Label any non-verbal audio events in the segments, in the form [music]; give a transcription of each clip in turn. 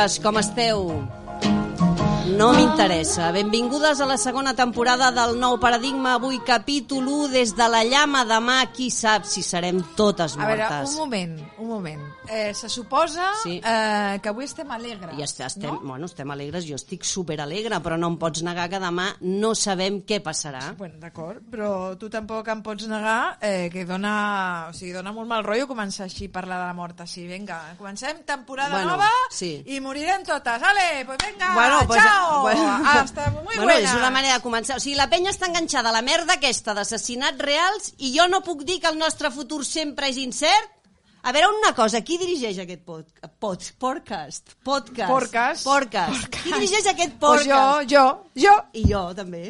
amigues, com esteu? No m'interessa. Benvingudes a la segona temporada del nou paradigma. Avui capítol 1 des de la llama. Demà qui sap si serem totes A veure, mortes. un moment, moment. Eh, se suposa Sí. eh, que avui estem alegres. I est- estem, no? bueno, estem alegres, jo estic superalegre, però no em pots negar que demà no sabem què passarà. Bueno, d'acord, però tu tampoc em pots negar eh, que dona, o sigui, dona molt mal rotllo començar així a parlar de la mort així. Vinga, comencem temporada Bueno, nova sí. i morirem totes. Ale, pues venga, Bueno, pues, chao. bueno, [laughs] Hasta muy bueno, buena. és una manera de començar. O sigui, la penya està enganxada a la merda aquesta d'assassinats reals i jo no puc dir que el nostre futur sempre és incert? A veure, una cosa, qui dirigeix aquest pod, pod, podcast? Podcast. Podcast. Podcast. Qui dirigeix aquest Pues podcast? jo, jo, jo. I jo, també.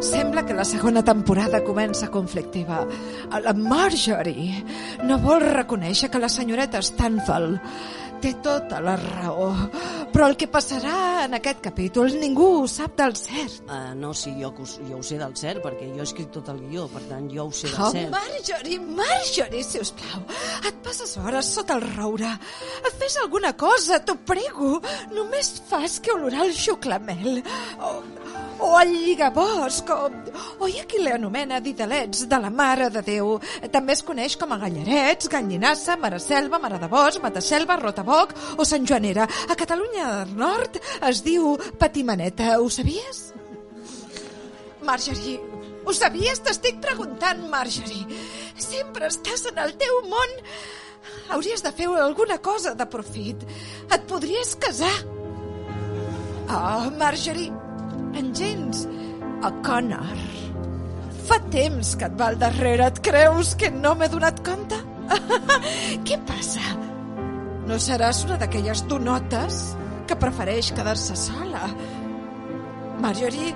Sembla que la segona temporada comença conflictiva. La Marjorie no vol reconèixer que la senyoreta Stanfel té tota la raó. Però el que passarà en aquest capítol ningú ho sap del cert. Uh, no, sí, jo, jo ho sé del cert, perquè jo he escrit tot el guió, per tant, jo ho sé del Oh, cert. Marjorie, Marjorie, si us plau. Et passes hores sota el roure. Fes alguna cosa, t'ho prego. Només fas que olorar el xuclamel. O, o el lligabosc, o, o hi ha qui l'anomena didelets de la Mare de Déu. També es coneix com a gallarets, gallinassa, maraselva, mare de bosc, mataselva, rotaboc o Sant Joanera. A Catalunya del Nord es diu patimaneta. Ho sabies? Marjorie, ho sabies? T'estic preguntant, Marjorie. Sempre estàs en el teu món. Hauries de fer alguna cosa de profit. Et podries casar. Oh, Marjorie, en James O'Connor. Fa temps que et va al darrere. Et creus que no m'he donat compte? [laughs] Què passa? No seràs una d'aquelles donotes que prefereix quedar-se sola? Marjorie,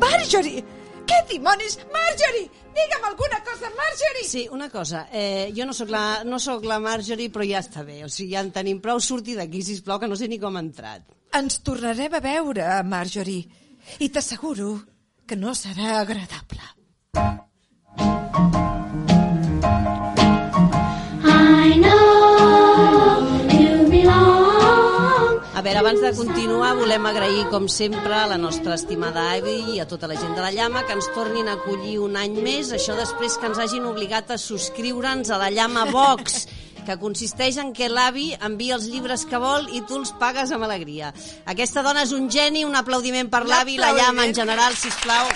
Marjorie! Què dimonis? Marjorie! Digue'm alguna cosa, Marjorie! Sí, una cosa, eh, jo no sóc, la, no sóc la Marjorie, però ja està bé. O sigui, ja en tenim prou, surti d'aquí, sisplau, que no sé ni com ha entrat. Ens tornarem a veure, Marjorie, i t'asseguro que no serà agradable. A veure, abans de continuar, volem agrair, com sempre, a la nostra estimada Avi i a tota la gent de la Llama que ens tornin a acollir un any més, això després que ens hagin obligat a subscriure'ns a la Llama Box, que consisteix en que l'avi envia els llibres que vol i tu els pagues amb alegria. Aquesta dona és un geni, un aplaudiment per l'avi i la Llama en general, si plau.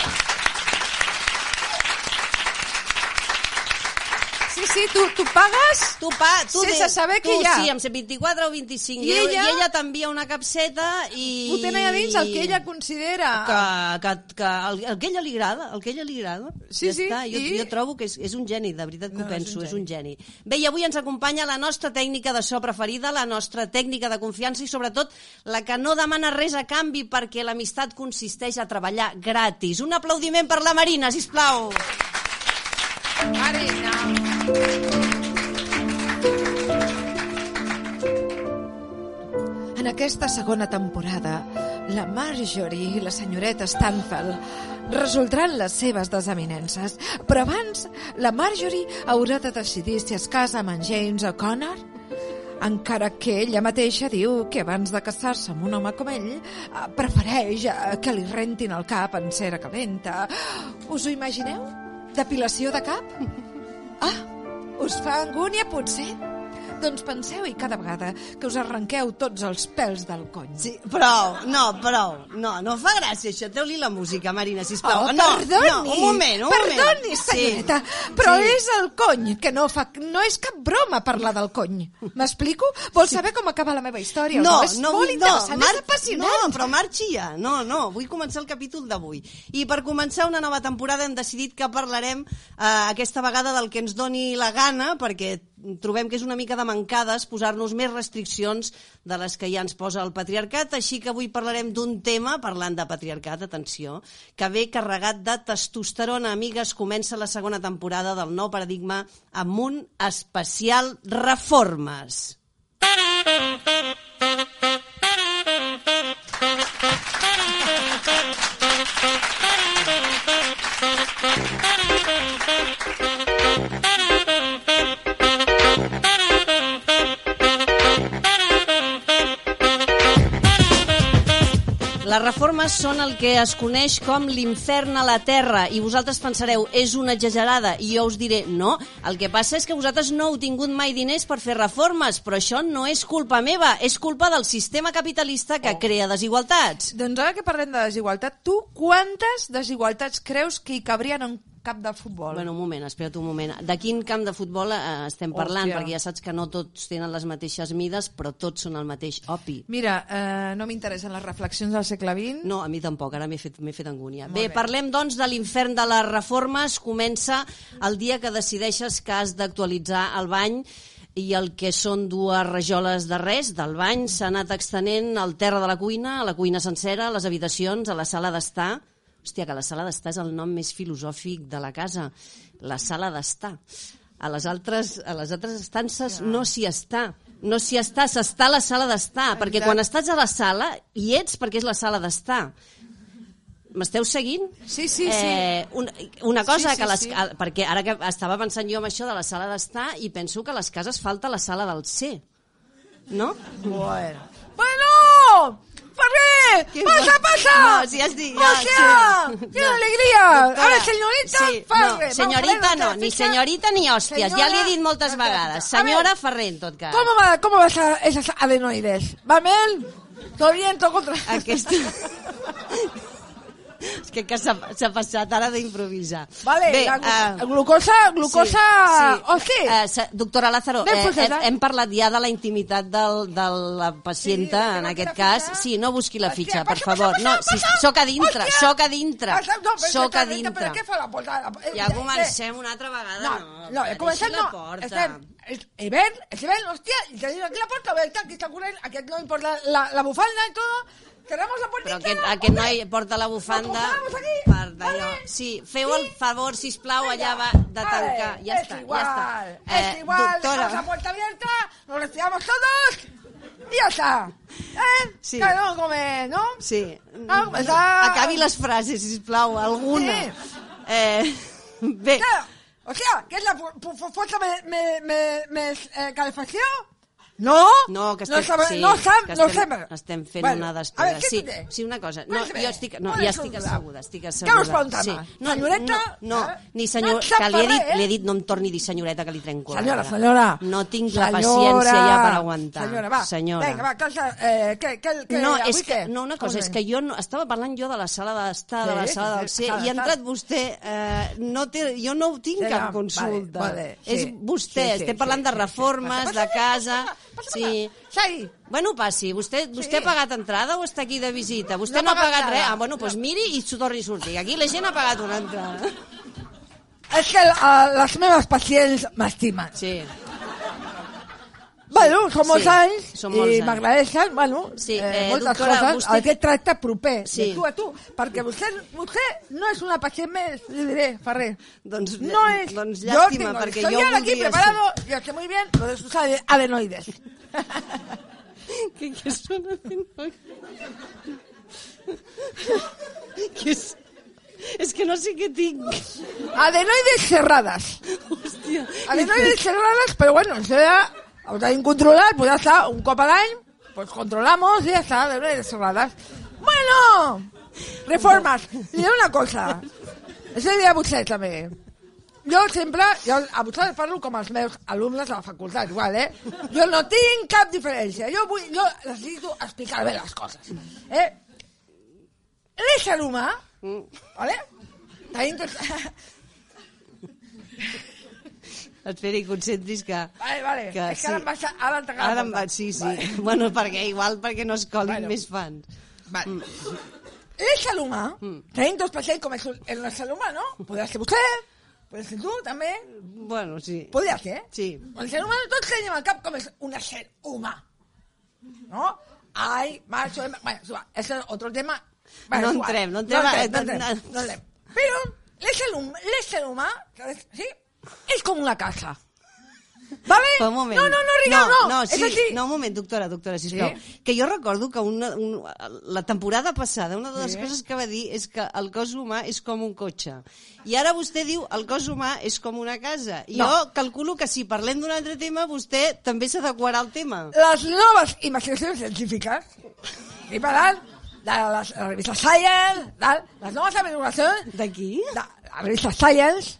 Sí, sí, tu, tu pagues Tu, pa, tu Sense de- saber tu, què hi ha. Sí, amb 24 o 25 I ella? I ella t'envia una capseta i... ho tenen a dins el que ella considera. que, que, que el, el que ella li agrada, el que ella li agrada. Sí, ja sí, està. Jo, i- jo trobo que és, és un geni, de veritat que No, ho no, és penso, un és un geni. Bé, i avui ens acompanya la nostra tècnica de so preferida, la nostra tècnica de confiança i sobretot la que no demana res a canvi perquè l'amistat consisteix a treballar gratis. Un aplaudiment per la Marina, sisplau. Marina. En aquesta segona temporada, la Marjorie i la senyoreta Stanfel resoldran les seves desavinences. Però abans, la Marjorie haurà de decidir si es casa amb en James O'Connor encara que ella mateixa diu que abans de casar-se amb un home com ell eh, prefereix eh, que li rentin el cap en cera calenta. Us ho imagineu? Depilació de cap? Ah, us fa angúnia, potser? Doncs penseu-hi cada vegada que us arrenqueu tots els pèls del cony. Sí, prou, no, prou. No, no fa gràcia això. Treu-li la música, Marina, sisplau. Oh, no, perdoni, no, un moment, un perdoni, moment. senyoreta, però és el cony, que no, fa, no és cap broma parlar del cony. M'explico? Vols saber com acaba la meva història? o No, és no, molt interessant, no, és apassionant. No, però marxi ja. No, no, vull començar el capítol d'avui. I per començar una nova temporada hem decidit que parlarem eh, aquesta vegada del que ens doni la gana, perquè trobem que és una mica de mancades posar-nos més restriccions de les que ja ens posa el patriarcat, així que avui parlarem d'un tema, parlant de patriarcat, atenció, que ve carregat de testosterona. Amigues, comença la segona temporada del nou paradigma amb un especial reformes. [laughs] les reformes són el que es coneix com l'infern a la terra i vosaltres pensareu, és una exagerada i jo us diré, no, el que passa és que vosaltres no heu tingut mai diners per fer reformes, però això no és culpa meva, és culpa del sistema capitalista que crea desigualtats. Doncs ara que parlem de desigualtat, tu quantes desigualtats creus que hi cabrien en cap de futbol? Bueno, un moment, espera't un moment. De quin camp de futbol eh, estem parlant? Hòstia. Perquè ja saps que no tots tenen les mateixes mides, però tots són el mateix opi. Mira, eh, no m'interessen les reflexions del segle XX. No, a mi tampoc, ara m'he fet, fet angúnia. Molt Bé, bé. parlem doncs de l'infern de les reformes. Comença el dia que decideixes que has d'actualitzar el bany i el que són dues rajoles de res del bany s'ha anat extenent al terra de la cuina, a la cuina sencera, a les habitacions, a la sala d'estar. Hòstia, que la sala d'estar és el nom més filosòfic de la casa. La sala d'estar. A les altres, a les altres estances no s'hi està. No s'hi està, s'està a la sala d'estar. Perquè quan estàs a la sala, hi ets perquè és la sala d'estar. M'esteu seguint? Sí, sí, sí. Eh, una, una cosa, Sí, sí, que les, sí. a- perquè ara que estava pensant jo en això de la sala d'estar i penso que a les cases falta la sala del C. No? Bueno. ¡Bueno! ¿Qué ¡Pasa, pasa! No, sí, has dit- ja, ¡Hostia! sí. ¡Qué No. alegría! Doctora, A ver, señorita sí, Ferrer. No, senyorita vamos a no, ni ficha. senyorita ni hòsties, ja li he dit moltes Señora- vegades. Senyora Ferrer, en tot cas. ¿Cómo va, cómo va esa- esas adenoides? ¿Va bien? ¿Todo bien? ¿Todo contra...? Aquesta... [laughs] És que, que s'ha s'ha passat ara d'improvisar. Vale, Bé, la glu- eh, glucosa, glucosa... Oh, sí. Eh, se- doctora Lázaro, Ben eh, posada. hem, hem parlat ja de la intimitat del, de la pacienta, Sí, en que aquest cas. fitxa. Sí, no busqui la Hòstia, fitxa, per passa, favor. passa, No, passa, si, passa. soc a dintre, Hòstia. soc a dintre. No, però Soc a dintre. Però què fa la porta? Eh, Ja eh, comencem una altra vegada, No, no. no, començat la no. Estem, es- Eben, Eben, hòstia, y tenim aquí la puerta abierta, aquí está corriendo, aquí no importa la, la bufanda y todo. Cerramos la puerta Però aquest, aquest noi porta la bufanda per d'allò. vale? Sí, feu el favor, sisplau, allà va de Vale, tancar. Ja es està, igual, ja està. es igual, dejamos la doctora, puerta abierta, nos retiramos todos y ya está. ¿Eh? Sí. Que no come, ¿no? sí. Ah, està- Acabi les frases, sisplau, alguna. Sí. Eh, bé, Claro, o sea, ¿qué es la fu- fu- fu- fuerza me, me, me, me, eh, calefacción? No, No, que no, estem, sabe, sí, no, sap, que no estem, sabe. estem fent Bueno, una a despesa. ver, ¿qué sí, sí, una cosa. No, jo estic, no, ¿cuál ja estic asseguda, estic Què asseguda. preguntava? Sí. No, Senyoreta? No, no, Eh? ni senyor, No que li he, dit, eh? li he dit no em torni a dir senyoreta que li trenco la Senyora, senyora. No tinc la Senyora. paciència ja per aguantar. Senyora, va. Senyora. Vinga, va, casa, eh, què, què, què, No, avui és que, què? no, una cosa, Com és que jo no, estava parlant jo de la sala d'estar, de la Sí, sala del sí, C, i ha entrat vostè, eh, no té, jo no tinc Sí, cap no, consulta. sí. és vostè, Sí, sí, estem sí, parlant sí, de sí. reformes, de casa... passa, passa, Sí. Sai. Bueno, passi. Vostè, vostè Sí. ha pagat entrada o està aquí de visita? Vostè No no, ha pagat pagat res? Ah, bueno, doncs miri i s'ho torni a sortir. Aquí la gent ha pagat una entrada. És que uh, les meves pacients m'estimen. Sí. Bueno, són molts Sí, anys molts i bueno, Sí, eh, eh, moltes doctora, coses. vostè- Aquest tracte proper, Sí. de tu a tu, perquè vostè, vostè no és una pacient més, li diré, Ferrer. Doncs, No es. doncs yo llàstima, perquè jo aquí preparado y estoy muy bien lo de sus ade- adenoides. Què, què són adenoides? Què és? És que no sé què tinc. Adenoides cerradas. Hòstia. Adenoides cerradas, pero bueno, ya ho tenim controlat, pues ya está, un cop a l'any, pues controlamos y ya está, adenoides cerradas. Bueno, reformes. Li diré una cosa. Això li diré a vostè també. Jo sempre, jo a vosaltres parlo com els meus alumnes de la facultat, igual, eh? Jo no tinc cap diferència. Jo, vull, jo necessito explicar bé les coses. Eh? L'ésser humà, vale? Tenim tots... [laughs] Espera, i concentris que... Vale, vale. que és que ara em vas a- ara la Ara em va, sí, sí. Vale. [laughs] Bueno, perquè igual perquè no es colin Bueno. més fans. Vale. L'ésser humà, tenim dos pacients com és el nostre humà, no? Podria ser vostè, podria ser tu, també. Bueno, sí. Podria ser, eh? Sí. El ser humà tots tenim al cap com és un ser humà. ¿No? Hay macho. Bueno, igual, ese es otro tema. Bueno, No entrem, no entrem, No eh, entrem, no entrem, no- entrem. Però l'ésser hum- l'ésser humà. ¿sí? És com una casa. ¿Vale? Però un moment. No, no, no, Ricard, no. no, és sí, així. no, un moment, doctora, doctora, sisplau. Sí? Que jo recordo que una, un, la temporada passada una de les Sí? coses que va dir és que el cos humà és com un cotxe. I ara vostè diu el cos humà és com una casa. No. Jo calculo que si parlem d'un altre tema, vostè també s'adequarà al tema. les noves investigacions científiques, i per tant, de la, la revista Science, de les noves averiguacions D'aquí? de la revista Science.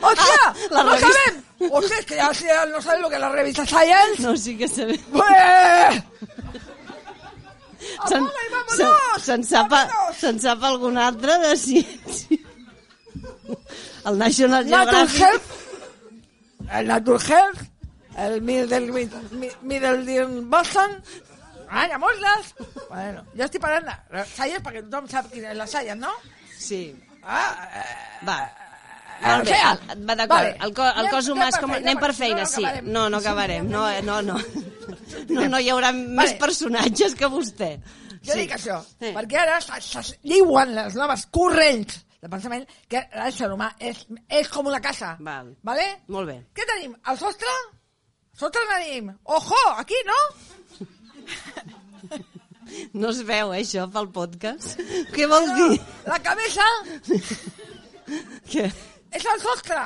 ¡Hostia! Ah, la ¡No revista- saben! ¡Hostia, es que ya, ya no saben lo que es la revista Science! No, sí que sabem. ¡Pues! Se'n vámonos! se, sap, se'n sap algun altre de ciència. El National Natural Geographic. Health, el Natural Health, el Middle, East Boston, ah, llamoslas. Bueno, yo estoy parando. Science para que tothom sap quina és la Science, no? Sí. Ah, eh, Va. Molt bé, o sea, el- va d'acord. vale. El, co, el cos humà és com... feina, Anem per feina, no sí. No, no acabarem. No, eh, no, no. [laughs] No, no hi haurà més personatges que vostè. Jo dic això, Sí. perquè ara se- diuen les noves corrents de pensament que l'ésser humà és, és com una casa. Val. Vale? Molt bé. Què tenim? El sostre? Sostre tenim. Ojo, aquí, no? No es veu, eh, això, pel podcast. Què vol dir? La cabeza Que... és el sostre.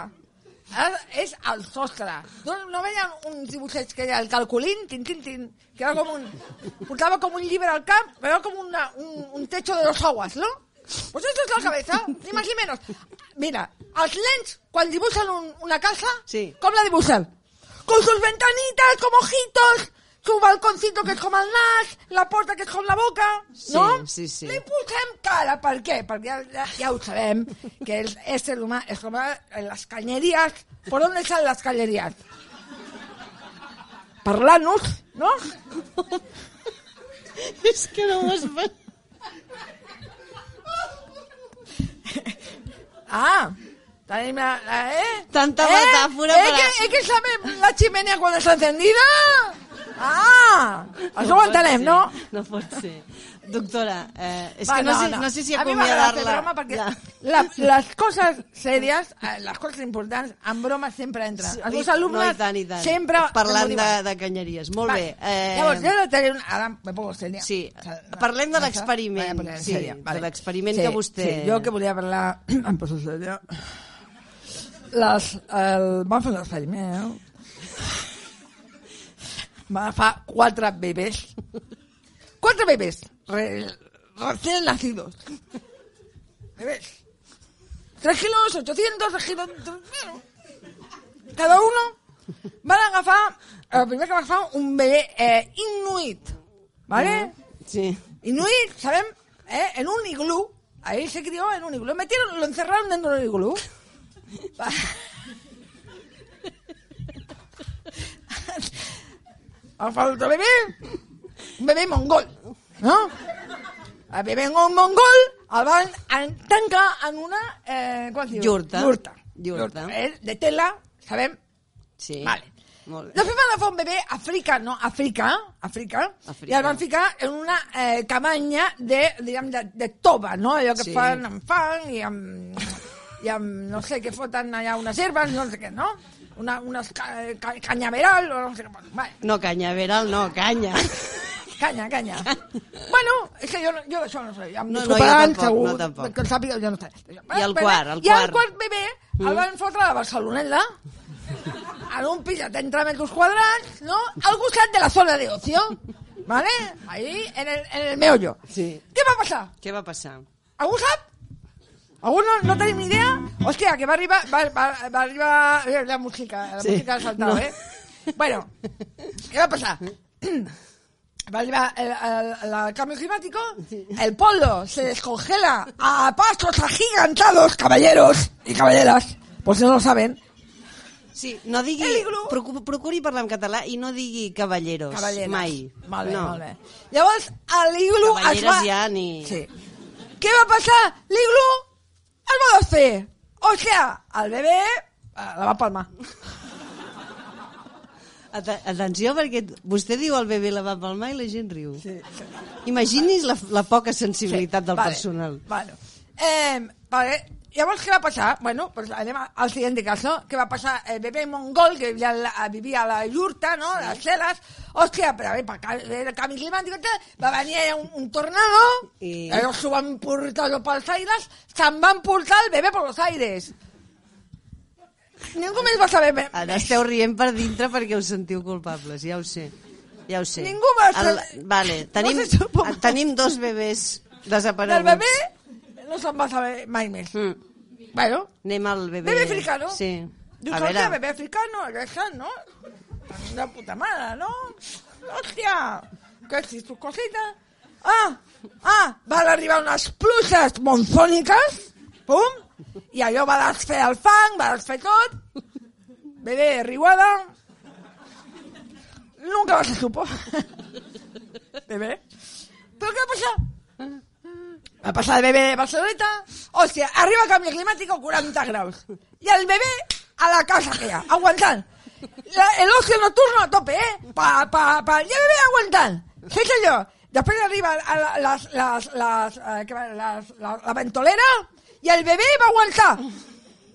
Ara és el sostre. No, no veien uns dibuixets que era el calculín, tin, tin, tin, que era com un... Portava com un llibre al cap, però com una, un, un techo de dos aguas, ¿no? Pues esto es la cabeza, ni más ni menos. Mira, els nens, quan dibuixen un, una casa, Sí. com la dibuixen? Con sus ventanitas, como ojitos, su balconcito que és com el nas, la porta que és com la boca, no? Sí, sí, sí. Li posem cara, per què? Perquè ja, ja, ja ho sabem, que el ésser humà es com les cañerías. ¿Por dónde salen las cañerías? Per l'anus, no? [laughs] És que no ho espero. Ah, tenim la, eh? Tanta eh? metàfora eh, per a- que, eh, que sabem la chimenea quan està encendida? Ah, això ho pot entenem, ser, no? No pot ser. Doctora, eh, és Va, que no, sé, no sé si A mi m'agrada fer acomiadar-la... broma perquè Ja. la, les coses sèries, eh, les coses importants, en broma sempre entren. Sí, Els meus alumnes no, i tant, i tant. sempre... Parlant de, de canyeries. Molt Vale. bé. Eh, Llavors, jo ara tenir un... Ara me pongo seria. Sí, parlem de no, l'experiment, a sí, seria, de l'experiment sí, que vostè- Sí, jo que volia parlar... [clears throat] em poso seria. Les, el, vam fer l'experiment, va agafar quatre bebès. Quatre [laughs] bebès. Re, recién nacidos. Bebés. Tres kilos, 800, tres kilos... Cada uno van a agafar... El primer que va agafar un bebé eh, inuit. ¿Vale? Sí. Inuit, ¿saben? ¿Eh? En un iglú. Ahí se crió en un iglú. Metieron, lo encerraron dentro del iglú. [laughs] [laughs] Agafar otro bebé. Un bebé mongol. ¿No? El mon- mongol el van en- tancar en una... Eh, com es diu? Yurta. Yurta. Eh, de tela, sabem? Sí. Vale. Molt bé. Després van agafar un bebè africà, Àfrica, Àfrica, Àfrica. i el van ficar en una eh, cabanya de, diguem, de, de tova, no? Allò que Sí. fan amb fang i amb, i amb, no sé, que foten allà unes herbes, no sé què, no? Una, unes ca, ca, canyaveral, o no sé què. Vale. No, canyaveral, no, canya. Canya, canya. bueno, és que jo, no- jo això no sé. Em No, no, disculparan, tampoc, segur, no, tampoc. Que el sàpiga, jo no sé. I el quart, el I el quart. quart bebè el van fotre a Barceloneta, en un pis de 30 metres quadrats, ¿no? Al costat de la zona de ocio, ¿vale? Ahí, en el, en el meollo. Sí. Què va passar? Què va passar? Algú sap? Algú no, tenim ni idea? Hòstia, que va arribar... Va, va, va arribar... eh, La música, la Sí. música ha saltat, No. eh? Bueno, ¿qué va a pasar? Va a arribar el, el- el cambio climático, el polo se descongela a pasos agigantados, caballeros y caballeras, por si no lo saben, Sí, no digui... El iglú. Procu procuri parlar en català i no digui cavalleros. caballeras. Mai. Molt bé, no. molt bé. Llavors, a l'iglu es Cavalleres va... ja ni- Sí. Què va passar? L'iglu es va desfer. O sea, el bebè eh, la va palmar. Ate- Atenció, perquè vostè diu el bebè la va palmar i la gent riu. Sí. Imagini's la, la poca sensibilitat del vale, personal. Bueno. Eh, vale. Llavors, què va passar? Bueno, pues anem al siguiente caso. Què va passar? El bebè mongol, que vivia, la- vivia a la yurta, no?, a les celes. Hòstia, però a veure, per el canvi climàtic, va venir un, un tornado, I- ells s'ho van portar pels aires, se'n van portar el bebè per los aires. Ningú més va saber més. Ara esteu rient per dintre perquè us sentiu culpables, ja ho sé. ja ho sé. Ningú va ser- El, vale, tenim, se supo. tenim dos bebès desapareguts. Del bebè no se'n va saber mai més. Mm. Bueno, Anem al bebè. bebé africano. Sí. Dius, A hòstia, veure, bebé africano, esa, ¿no? De puta madre, ¿no? Hòstia, que si tu cosita... Ah, ah, van arribar unes pluges monzòniques, pum, i allò va desfer el fang, va desfer tot, bebé riuada, nunca se supo. [laughs] bebé. ¿Pero qué pasa? Va pasar el bebé de Barceloneta, hostia, arriba cambio climático 40 grados. Y el bebé a la casa que ya, aguantando. La- el ocio nocturno a tope, ¿eh? Pa, pa, pa, y el bebé aguantando. Sí, señor. Después arriba a la- las, eh, ¿qué va? la, la ventolera y el bebé va a aguantar.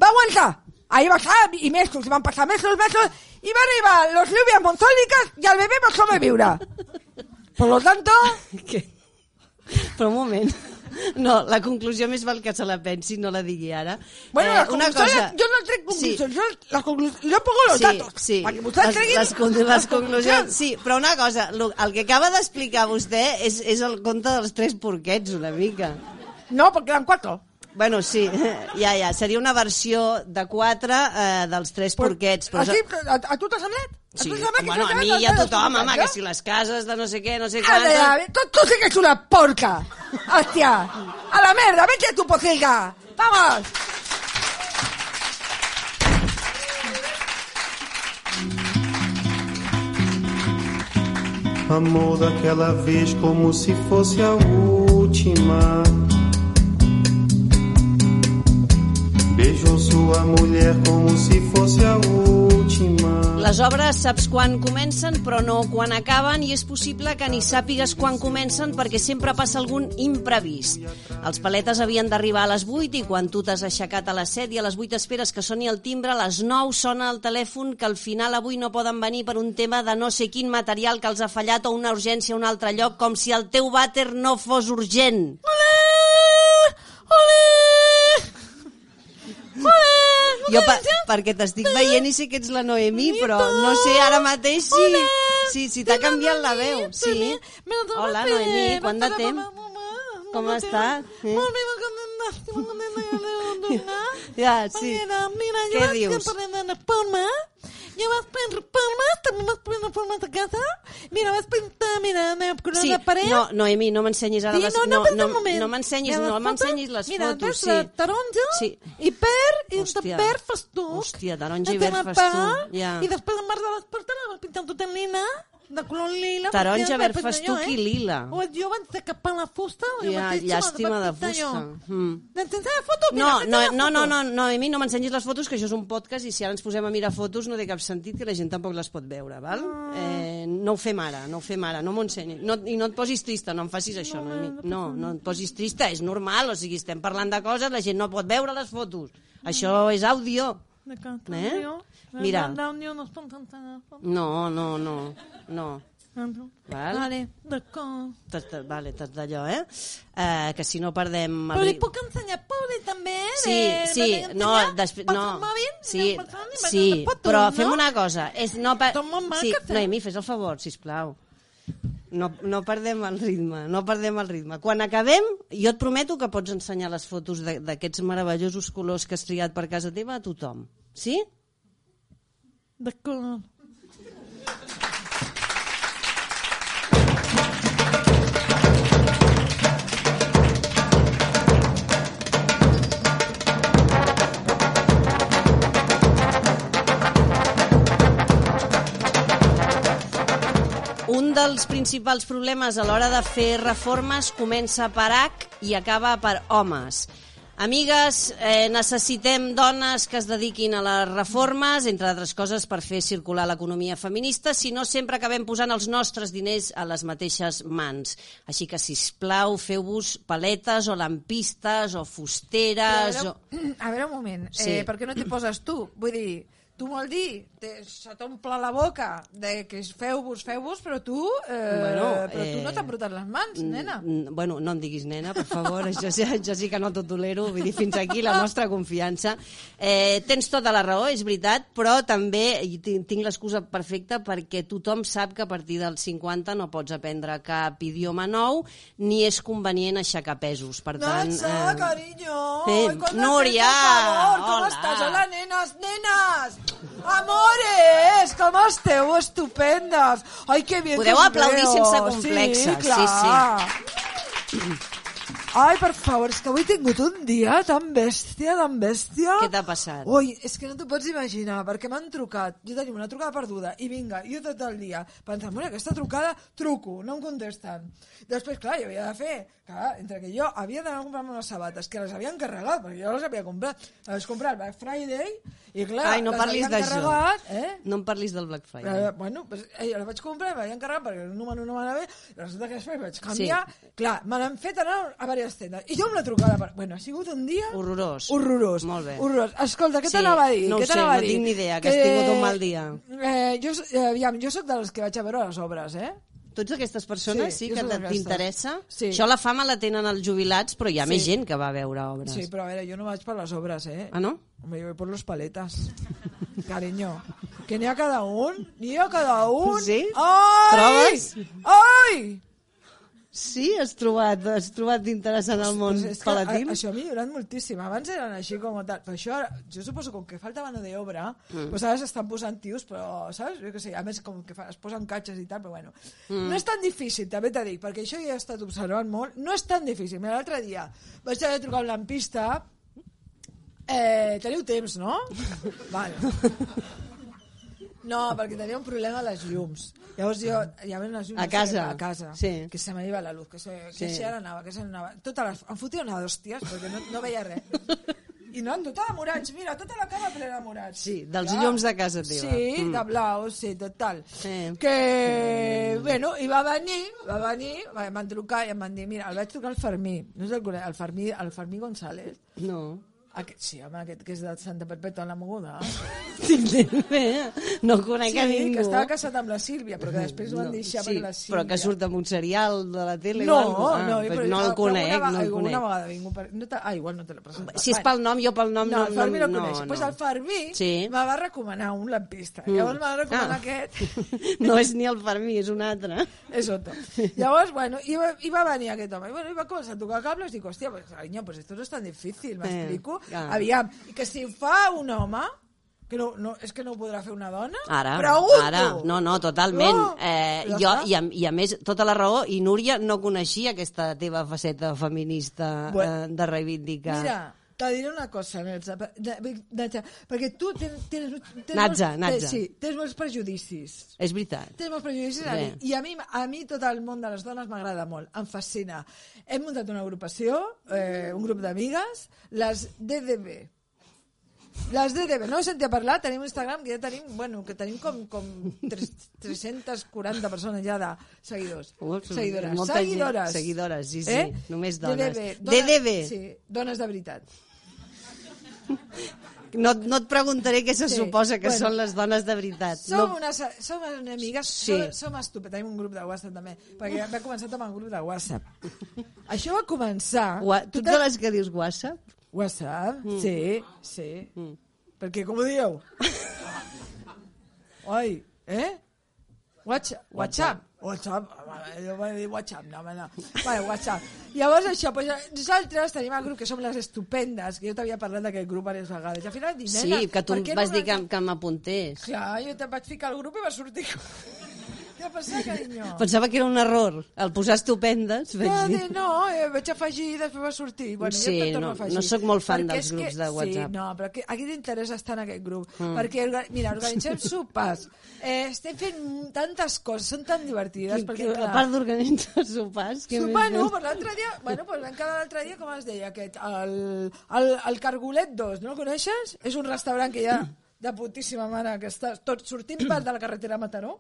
Va a aguantar. Ahí va a estar, y mesos, van a pasar mesos, mesos, y va arriba los lluvias monzónicas y el bebé va a sobrevivir. Por lo tanto, [laughs] Què? Però un moment. [laughs] No, la conclusió més val que se la pensi, no la digui ara. Bueno, Eh, las conclusiones, yo no traigo conclusiones, yo, las conclusiones, yo pongo los sí, datos. Sí, Para que ustedes les, treguin les, con- les conclusions. Sí, però una cosa, lo- el que acaba d'explicar vostè és, és el conte dels tres porquets, una mica. No, porque eran cuatro. Bueno, sí, [laughs] ja, ja, seria una versió de quatre eh, dels tres porquets. Però Así, a, a tu t'ha semblat? A Sí, tu que bueno, a mi i a tothom, home, que porquets, si les cases de no sé què, no sé eh? A a quantes... ver, tú, tú sí que eres una porca. Hostia, a la merda, vete a tu pociga. Vamos. Amor daquela vez como se fosse a última. Beijou sua mulher como se fosse a última. Les obres saps quan comencen, però no quan acaben, i és possible que ni sàpigues quan comencen perquè sempre passa algun imprevist. Els paletes havien d'arribar a les 8 i quan tu t'has aixecat a les 7 i a les 8 esperes que soni el timbre, a les 9 sona el telèfon que al final avui no poden venir per un tema de no sé quin material que els ha fallat o una urgència a un altre lloc, com si el teu vàter no fos urgent. Jo pa, perquè t'estic veient i sé que ets la Noemí, però no sé ara mateix si, si, si t'ha canviat la veu. Sí. Hola, Noemí, quant de temps? Com estàs? Eh? Ja, sí. [laughs] Què dius? Vaig prendre reformes, també vaig prendre reformes a casa, mira, vaig pintar, mira, la corona Sí, de paret, no, Noemí, no m'ensenyis ara Sí, les... no, no, no, no, no m'ensenyis, Mira, no m'ensenyis les mira, fotos, ves sí. la taronja Sí. i per, i Hòstia. de per fas tu. Hòstia, taronja i verd tu, per, ja. I després en març de les portes la vas pintar tot en lila, de color lila. Taronja, verd que eh? lila. O jo vaig decapar la fusta, jo Ja, llàstima la de fusta. Mm. Sense la foto, mira, No, no, no, no, foto. no, Noemí, no m'ensenyis les fotos, que això és un podcast i si ara ens posem a mirar fotos no té cap sentit que la gent tampoc les pot veure, val? Eh, no ho fem ara, no ho fem ara, no m'ho ensenyis. No, I no et posis trista, no em facis això, Noemí. No, no et posis trista, és normal, o sigui, estem parlant de coses, la gent no pot veure les fotos. Això és àudio. De Eh? Mira. No entrar. No, no, no. Val? Vale, d'acord. T'has de- Vale, d'allò, eh? eh? Que si no perdem... el Però li puc ensenyar pobre també, eh? Sí, de- sí, de- no, després, no, mòbil, sí, sí, fotos, però no? fem una cosa, és no molt Sí? Noemí, fes el favor, sisplau. No, no perdem el ritme, no perdem el ritme. Quan acabem, jo et prometo que pots ensenyar les fotos d'aquests meravellosos colors que has triat per casa teva a tothom. Sí? D'acord. Un dels principals problemes a l'hora de fer reformes comença per H i acaba per homes. Amigues, eh, necessitem dones que es dediquin a les reformes, entre altres coses per fer circular l'economia feminista, si no sempre acabem posant els nostres diners a les mateixes mans. Així que, si plau, feu-vos paletes o lampistes o Però, fusteres... a, O... veure, a veure un moment, Sí. eh, per què no t'hi poses tu? Vull dir, tu molt dir, te, se t'omple la boca de que feu-vos, feu-vos, però tu, eh, Bueno, però tu eh, no t'han brotat les mans, nena. Bueno, no em diguis nena, per favor, [laughs] això, sí- jo sí que no t'ho tolero, vull dir, fins aquí la nostra confiança. Eh, tens tota la raó, és veritat, però també tinc l'excusa perfecta perquè tothom sap que a partir dels 50 no pots aprendre cap idioma nou ni és convenient aixecar pesos. Per tant, Nansa, eh, Ay, con Núria, favor, ¿cómo hola. estás? Hola, nenas, nenas. Amores, ¿cómo esteu? Estupendas. Ay, qué bien Podeu que aplaudir veo. sense complexes, Sí, sí, clar. Ai, per favor, és que avui he tingut un dia tan bèstia, tan bèstia. Què t'ha passat? Ui, és que no t'ho pots imaginar, perquè m'han trucat. Jo tenim una trucada perduda, i vinga, jo tot el dia pensant, bueno, aquesta trucada, truco, no em contesten. Després, clar, jo havia de fer, clar, entre que jo havia d'anar a comprar-me unes sabates, que les havien carregat, perquè jo les havia comprat. Les vaig comprar al Black Friday, i clar, Ai, no les parlis havien d'això. carregat, eh? No em parlis del Black Friday. Eh, bueno, pues, eh, la vaig comprar, me l'havien carregat perquè el número no m'anava bé, i resulta que després vaig canviar, sí. clar, me l'han fet anar a diverses tendes, i jo amb la trucada, per... bueno, ha sigut un dia... Horrorós. Horrorós. Molt bé. Horrorós. Escolta, què Sí, t'anava a dir? no ho què sé, t'anava a no dir? tinc ni idea, que has tingut un mal dia. Eh, jo, eh, aviam, jo sóc dels que vaig a veure les obres, eh? Tu ets d'aquestes persones, Sí, sí, jo que t'interessa? Sí. Això la fama la tenen els jubilats, però hi ha Sí. més gent que va a veure obres. Sí, però a veure, jo no vaig per les obres, eh? Ah, no? Hombre, yo voy por los paletas. Cariño. Que ni a cada un, ni a cada un. Sí? Ai! Trobes? Ai! Sí, has trobat, has trobat interessant el món Pues que a, això ha millorat moltíssim. Abans eren així com tal. Però això, ara, jo suposo com que falta mano de obra, mm. pues ara s'estan posant tios, però, saps? Jo què sé, a més com que fa, es posen catxes i tal, però bueno. Mm. No és tan difícil, també t'he dit, perquè això ja he estat observant molt. No és tan difícil. Mira, l'altre dia vaig haver de trucar un lampista Eh, teniu temps, no? [laughs] vale. No, perquè tenia un problema a les llums. Llavors jo, hi havia unes llums A casa? a casa Sí. que se me iba la luz, que se, que Sí. se ara anava, que se anava. Tota la, em fotia una d'hòsties perquè no, no veia res. I no, tota de morats, mira, tota la cama plena de morats. Sí, dels llums de casa teva. Sí, Mm. de blau, sí, total. Sí. Que, bueno, i va venir, va venir, em van trucar i em van dir, mira, el vaig trucar al Fermí, no sé el el Fermí, el Fermí González. No. Aquest, sí, home, aquest que és de Santa Perpètua en la Moguda. [laughs] No conec Sí, a ningú. que estava casat amb la Sílvia, però que després ho van No, deixar sí, perquè la Sílvia... però que surt en un serial de la tele No, no, ah, però, però no el però conec, alguna, no el conec. vegada vingut per... No ah, igual no te l'he presentat. Si és pel nom, jo pel nom no, no... el no, no, no. Pues el Fermí Sí. me va recomanar un lampista. Mm. Llavors me va recomanar Ah. aquest. [laughs] No és ni el Fermí, és un altre. És otro. Llavors, bueno, i va, i va venir aquest home. I, bueno, i va començar a tocar cables i dic, hòstia, pues, cariño, pues esto no es tan difícil, m'explico? Eh, ah. Aviam, i que si ho fa un home, que no, no, és que no ho podrà fer una dona? Ara, Pregunto. ara, no, no, totalment. No, eh, ja jo, i, a, I a més, tota la raó, i Núria no coneixia aquesta teva faceta feminista Bueno, eh, de reivindicar. Mira, te diré una cosa, Natza, Natza, perquè tu tens... tens, tens Natza, molts, Natza. Sí, tens molts prejudicis. És veritat. Tens molts prejudicis a mi, i a mi, a mi tot el món de les dones m'agrada molt, em fascina. Hem muntat una agrupació, eh, un grup d'amigues, les DDB. Les DDB, no ho sentia parlar, tenim Instagram que ja tenim, bueno, que tenim com, com tres- 340 persones ja de seguidors. Ups, seguidores. molta gent. seguidores. Seguidores, sí, sí, només dones. DDB. DDB. Sí, dones de veritat. No, no et preguntaré què se Sí, suposa que bueno. són les dones de veritat. Som, no, unes, som unes amigues, Sí. som, som estupends. Tenim un grup de WhatsApp també, perquè va començar amb un grup de WhatsApp. Això va començar... Gua- tu ets de les que dius WhatsApp? WhatsApp, sí, sí. Mm. Perquè, com ho dieu? [laughs] Oi, eh? WhatsApp. WhatsApp. WhatsApp. Jo vaig dir WhatsApp, no, home, no. Vale, WhatsApp. Llavors, això, pues, nosaltres tenim el grup que som les estupendes, que jo t'havia parlat d'aquest grup diverses vegades. I al final, dic, Sí, nena, que tu vas no dir que, que m'apuntés. Clar, jo te vaig ficar al grup i va sortir... Què ha passat, carinyo? Pensava que era un error. El posar estupendes, vaig No, dir. no, eh, vaig afegir i després va sortir. Bueno, Sí, torno no- no sóc molt fan Perquè dels grups que, de WhatsApp. Sí, no, però que, a qui t'interessa estar en aquest grup? Mm. Perquè, mira, organitzem sopars, eh, estem fent tantes coses, són tan divertides. Que, perquè, a part d'organitzar sopars... Què Sopar, no, feu? per l'altre dia, bueno, pues vam quedar l'altre dia, com es deia aquest, el, el, el Cargolet 2, no el coneixes? És un restaurant que hi ha de putíssima mare, que està tot sortint per de la carretera a Mataró.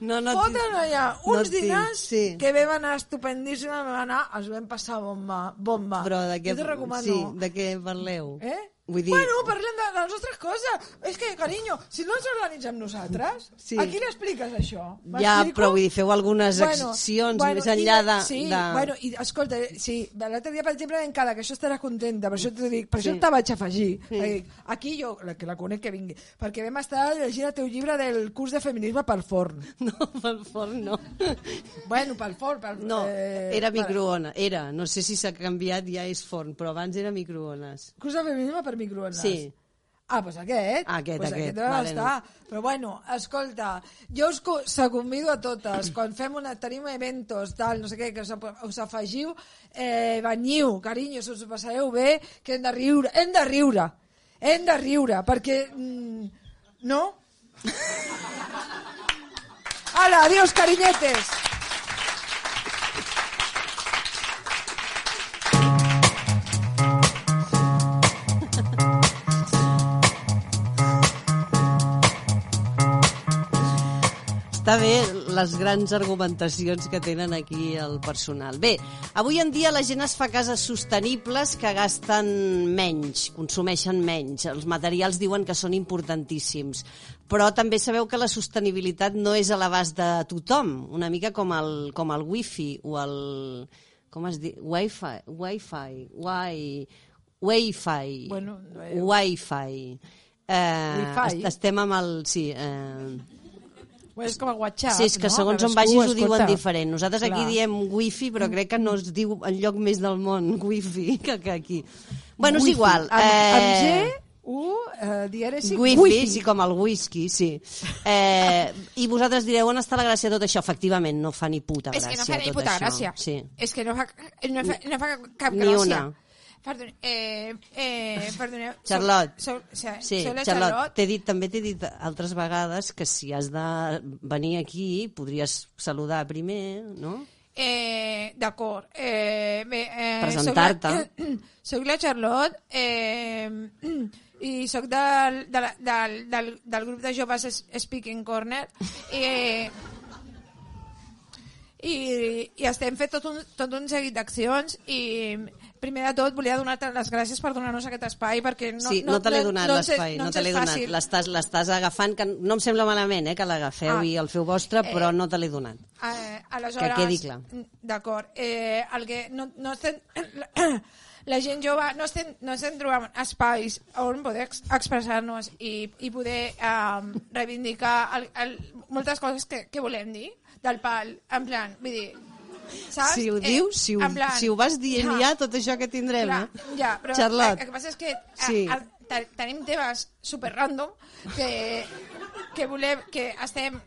No, no, Foten allà no uns tinc, dinars sí. que vam anar estupendíssims, vam anar, els vam passar bomba, bomba. Però de què, Jo recomano. sí, de què parleu? Eh? Vull dir... Bueno, parlem de les nostres coses. És que, carinyo, si no ens organitzem nosaltres, Sí. a qui li expliques això? Ja, però vull dir, feu algunes accions més enllà de- Sí, de- bueno, i escolta, sí, l'altre dia, per exemple, encara que això estarà contenta, per això t'ho dic, per Sí. això te vaig afegir. Sí. Sí. Aquí jo, la, que la conec que vingui, perquè vam estar llegint el teu llibre del curs de feminisme per forn. [laughs] No, pel forn no. Bueno, pel forn, pel... No, eh, era microones. Era, no sé si s'ha canviat, ja és forn, però abans era microones. Curs de feminisme per microones. Sí. Ah, doncs aquest. Aquest, pues aquest, Aquest vale, estar. Però bueno, escolta, jo us, co- us convido a totes, quan fem una, tenim eventos, tal, no sé què, que us, us afegiu, eh, veniu, carinyos, us ho passareu bé, que hem de riure, hem de riure, hem de riure, perquè... Mm, no? [laughs] Hala, adiós, carinyetes. Està bé les grans argumentacions que tenen aquí el personal. Bé, avui en dia la gent es fa cases sostenibles que gasten menys, consumeixen menys. Els materials diuen que són importantíssims. Però també sabeu que la sostenibilitat no és a l'abast de tothom, una mica com el, com el wifi o el... com es diu? Wi-Fi, Wi-Fi, wi, Wi-Fi, Bueno, eh, Wi-Fi. Eh, Wi-Fi? est- Estem amb el... Sí, eh, és com el WhatsApp, Sí, és que no? segons on vagis ho diuen escolta. diferent. Nosaltres aquí Clar. diem wifi, però crec que no es diu en lloc més del món [laughs] wifi que, que aquí. Bueno, és Wifi. igual. Amb, amb eh, G, U, eh, dièresi, Wifi, wifi. sí, com el whisky, sí. Eh, I vosaltres direu, on està la gràcia de tot això? Efectivament, no fa ni puta És gràcia que no fa ni puta gràcia. Sí. És que no fa, no fa, no fa cap Ni gràcia. una. Perdó, eh, eh, perdoneu. Charlotte. Soc, soc, Sí, la Charlotte, Charlotte. t'he dit, també t'he dit altres vegades que si has de venir aquí podries saludar primer, no? Eh, D'acord. Eh, bé, eh, Presentar-te. [clears throat] Soc la, la Charlotte eh, [clears throat] i soc del, de la, del, del, del grup de joves Es- Speaking Corner. Eh, i, i estem fent tot un, tot un seguit d'accions i primer de tot volia donar-te les gràcies per donar-nos aquest espai perquè no, sí, no, te l'he donat no l'espai, no, ens te l'he donat. L'estàs l'estàs agafant, que no em sembla malament eh, que l'agafeu Ah. i el feu vostre, però Eh, no te l'he donat. Eh, aleshores, Que quedi clar. D'acord. Eh, el que no, no estem, [clears throat] la gent jove no estem, no estem trobant espais on poder ex expressar-nos i, i poder eh, reivindicar el, el, moltes coses que, que volem dir del pal, en plan, vull dir, saps? Si ho dius, si ho, plan, si ho vas dient ja, tot això que tindrem, Clar, eh? ja, però Charlotte. el que passa és que Sí. sí. a, a, te- tenim temes super random que, que volem, que estem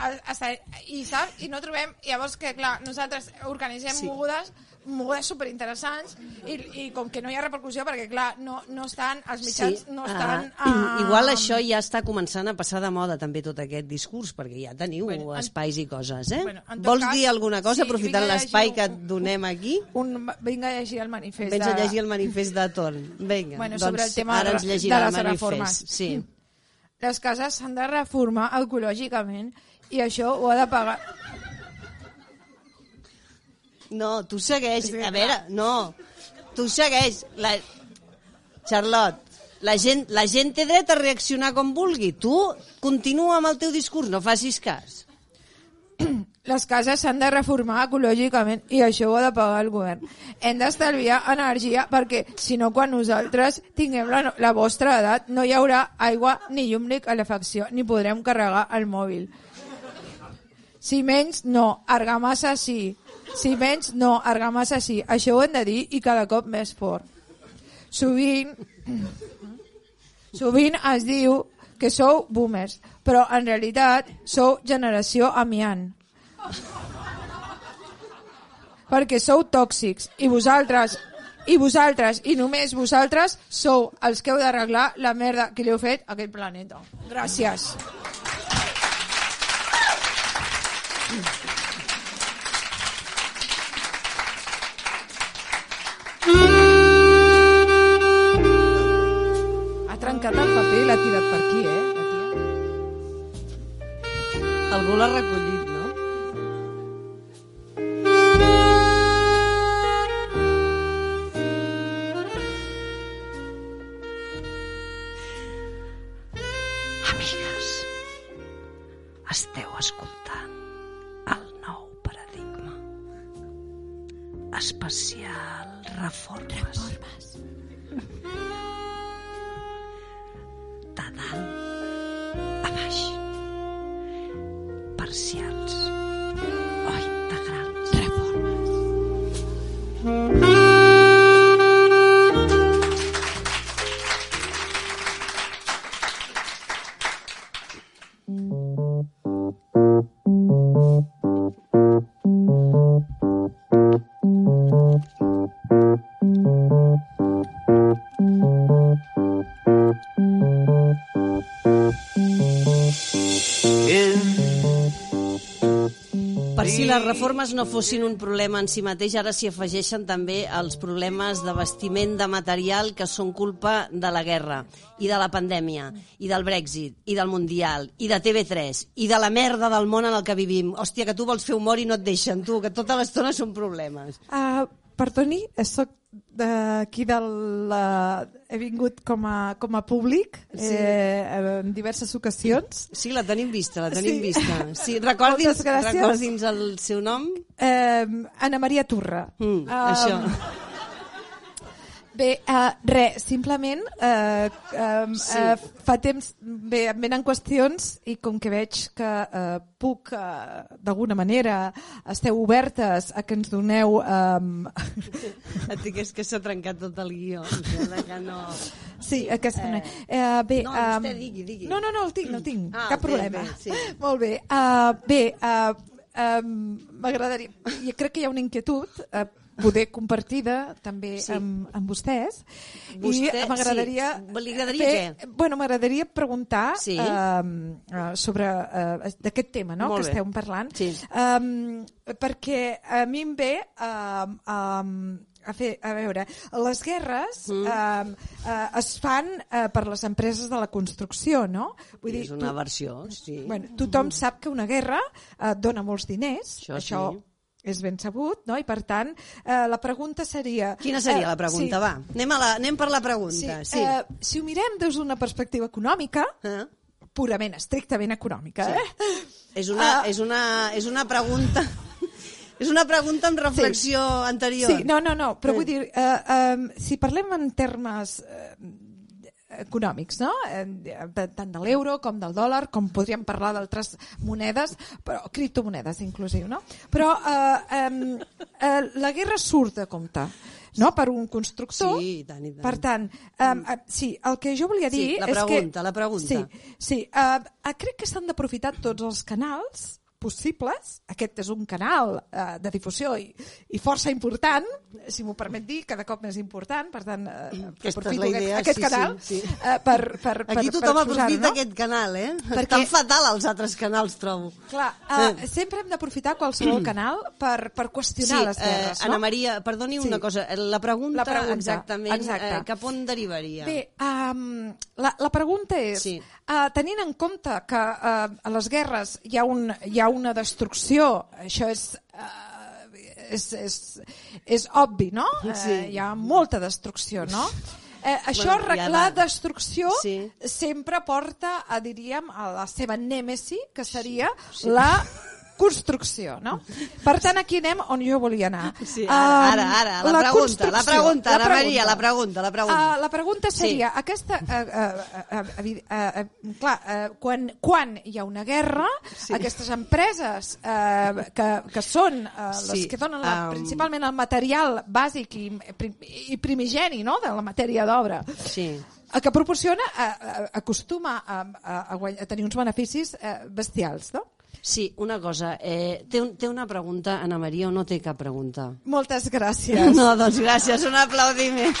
a, a, i saps? I no trobem, llavors que clar, nosaltres organitzem sí. mogudes mogudes superinteressants i, i com que no hi ha repercussió perquè clar, no, no estan els mitjans no estan ah, ah, igual això ja està començant a passar de moda també tot aquest discurs, perquè ja teniu Bueno, en- espais i coses, eh? Bueno, en Vols cas, dir alguna cosa sí, aprofitant vinc a l'espai que et donem aquí? un, vinga a llegir el manifest Vens a de- llegir el manifest de torn. Vinga, Bueno, doncs sobre el tema ara de- ens llegirà de el manifest. reformes. Sí. les cases s'han de reformar ecològicament i això ho ha de pagar No, tu segueix. Sí, A veure, no. Tu segueix. La... Charlotte, la gent, la gent té dret a reaccionar com vulgui. Tu continua amb el teu discurs, no facis cas. [clears throat] Les cases s'han de reformar ecològicament i això ho ha de pagar el govern. Hem d'estalviar energia perquè, si no, quan nosaltres tinguem la, la vostra edat, no hi haurà aigua ni llum ni calefacció, ni podrem carregar el mòbil. Si menys, no. Argamassa sí. Si menys, no. Argamassa sí. Això ho hem de dir i cada cop més fort. Sovint, sovint es diu que sou boomers, però en realitat sou generació amiant. Perquè sou tòxics i vosaltres i vosaltres, i només vosaltres, sou els que heu d'arreglar la merda que li heu fet a aquest planeta. Gràcies. Algú l'ha recollit, reformes no fossin un problema en si mateix, ara s'hi afegeixen també els problemes de vestiment de material que són culpa de la guerra i de la pandèmia i del Brexit i del Mundial i de TV3 i de la merda del món en el que vivim. Hòstia, que tu vols fer humor i no et deixen, tu, que tota l'estona són problemes. Uh, perdoni, soc d'aquí del... Uh, he vingut com a, com a públic Sí. eh, en diverses ocasions. Sí, la tenim vista, la tenim Sí. vista. Sí, [laughs] recordi'ns, recordi'ns el seu nom. Eh, Anna Maria Turra. Mm, Um, això. Bé, uh, res, simplement uh, um, Sí. uh, fa temps bé, em venen qüestions i com que veig que uh, puc, uh, d'alguna manera, esteu obertes a que ens doneu... Um, [laughs] Et dic, és que s'ha trencat tot el guió. que no... sí, aquesta... Eh, uh, bé, No, um, vostè digui, digui. No, no, no, el tinc, no el tinc, Ah, cap bé, problema. bé, sí. [laughs] Molt bé. Uh, bé, uh, um, m'agradaria... Crec que hi ha una inquietud uh, poder compartida també Sí. amb, amb vostès Vostè- i m'agradaria sí. Li agradaria què? bueno, m'agradaria preguntar Sí. uh, sobre uh, d'aquest tema no? Molt que bé. estem parlant Sí. um, perquè a mi em ve um, um, a, fer, a veure, les guerres mm. um, uh, es fan uh, per les empreses de la construcció, no? Vull és una versió, sí. Bueno, tothom sap que una guerra eh, dona molts diners, Això això, sí. És ben sabut, no? I per tant, eh, la pregunta seria... Quina seria eh, la pregunta? sí, Va, anem, a la, anem per la Sí, pregunta. Sí. Eh, si ho mirem des d'una perspectiva econòmica, Eh? purament, estrictament econòmica, Sí. eh? És, una, Ah. és, una, és una pregunta... [laughs] És una pregunta amb reflexió anterior. Sí, no, no, no, però vull dir, eh, eh, si parlem en termes eh, econòmics, no? Tant de l'euro com del dòlar, com podríem parlar d'altres monedes, però criptomonedes inclusiu, no? Però eh, eh, la guerra surt de compte, no? Per un constructor. Sí, i tant, i tant. Per tant, eh, eh, sí, el que jo volia dir Sí, la és que... pregunta, la pregunta. Sí, sí eh, crec que s'han d'aprofitar tots els canals possibles. Aquest és un canal eh, de difusió i, i força important, si m'ho permet dir, cada cop més important, per tant, eh, Aquesta és aprofito la idea, aquest, aquest sí, canal sí, sí. Eh, per, per, per, Aquí per tothom posar-ho, aprofita no? aquest canal, eh? Perquè- Estan fatal els altres canals, trobo. Clar, eh, sempre hem d'aprofitar qualsevol canal per, per qüestionar les guerres, eh, Anna? Maria, perdoni Sí. una cosa. La pregunta, La pregunta, exactament, exacte. Eh, cap on derivaria? Bé, um, la, la pregunta és, Sí. Sí. uh, tenint en compte que uh, a les guerres hi ha, un, hi ha una destrucció, això és... Uh, és, és, és obvi, no? Sí. Eh, hi ha molta destrucció, no? Eh, això, Bueno, bueno, ja destrucció Sí. sempre porta, a, diríem, a la seva nèmesi, que seria sí. la construcció, no? Per tant, aquí anem on jo volia anar. Sí, ara, ara, ara, la, pregunta, la pregunta, Anna Maria, la pregunta, la pregunta. Uh, la pregunta seria, sí. aquesta, uh, uh, uh, uh, uh, uh, clar, uh, quan, quan hi ha una guerra, Sí. aquestes empreses uh, que, que són uh, les Sí, que donen la, um, principalment el material bàsic i, i primigeni no? de la matèria d'obra, Sí. el que proporciona uh, acostuma a, a, a, a tenir uns beneficis uh, bestials, no? Sí, una cosa. Eh, té, un, té una pregunta, Anna Maria, o no té cap pregunta? Moltes gràcies. [laughs] No, doncs gràcies, un aplaudiment.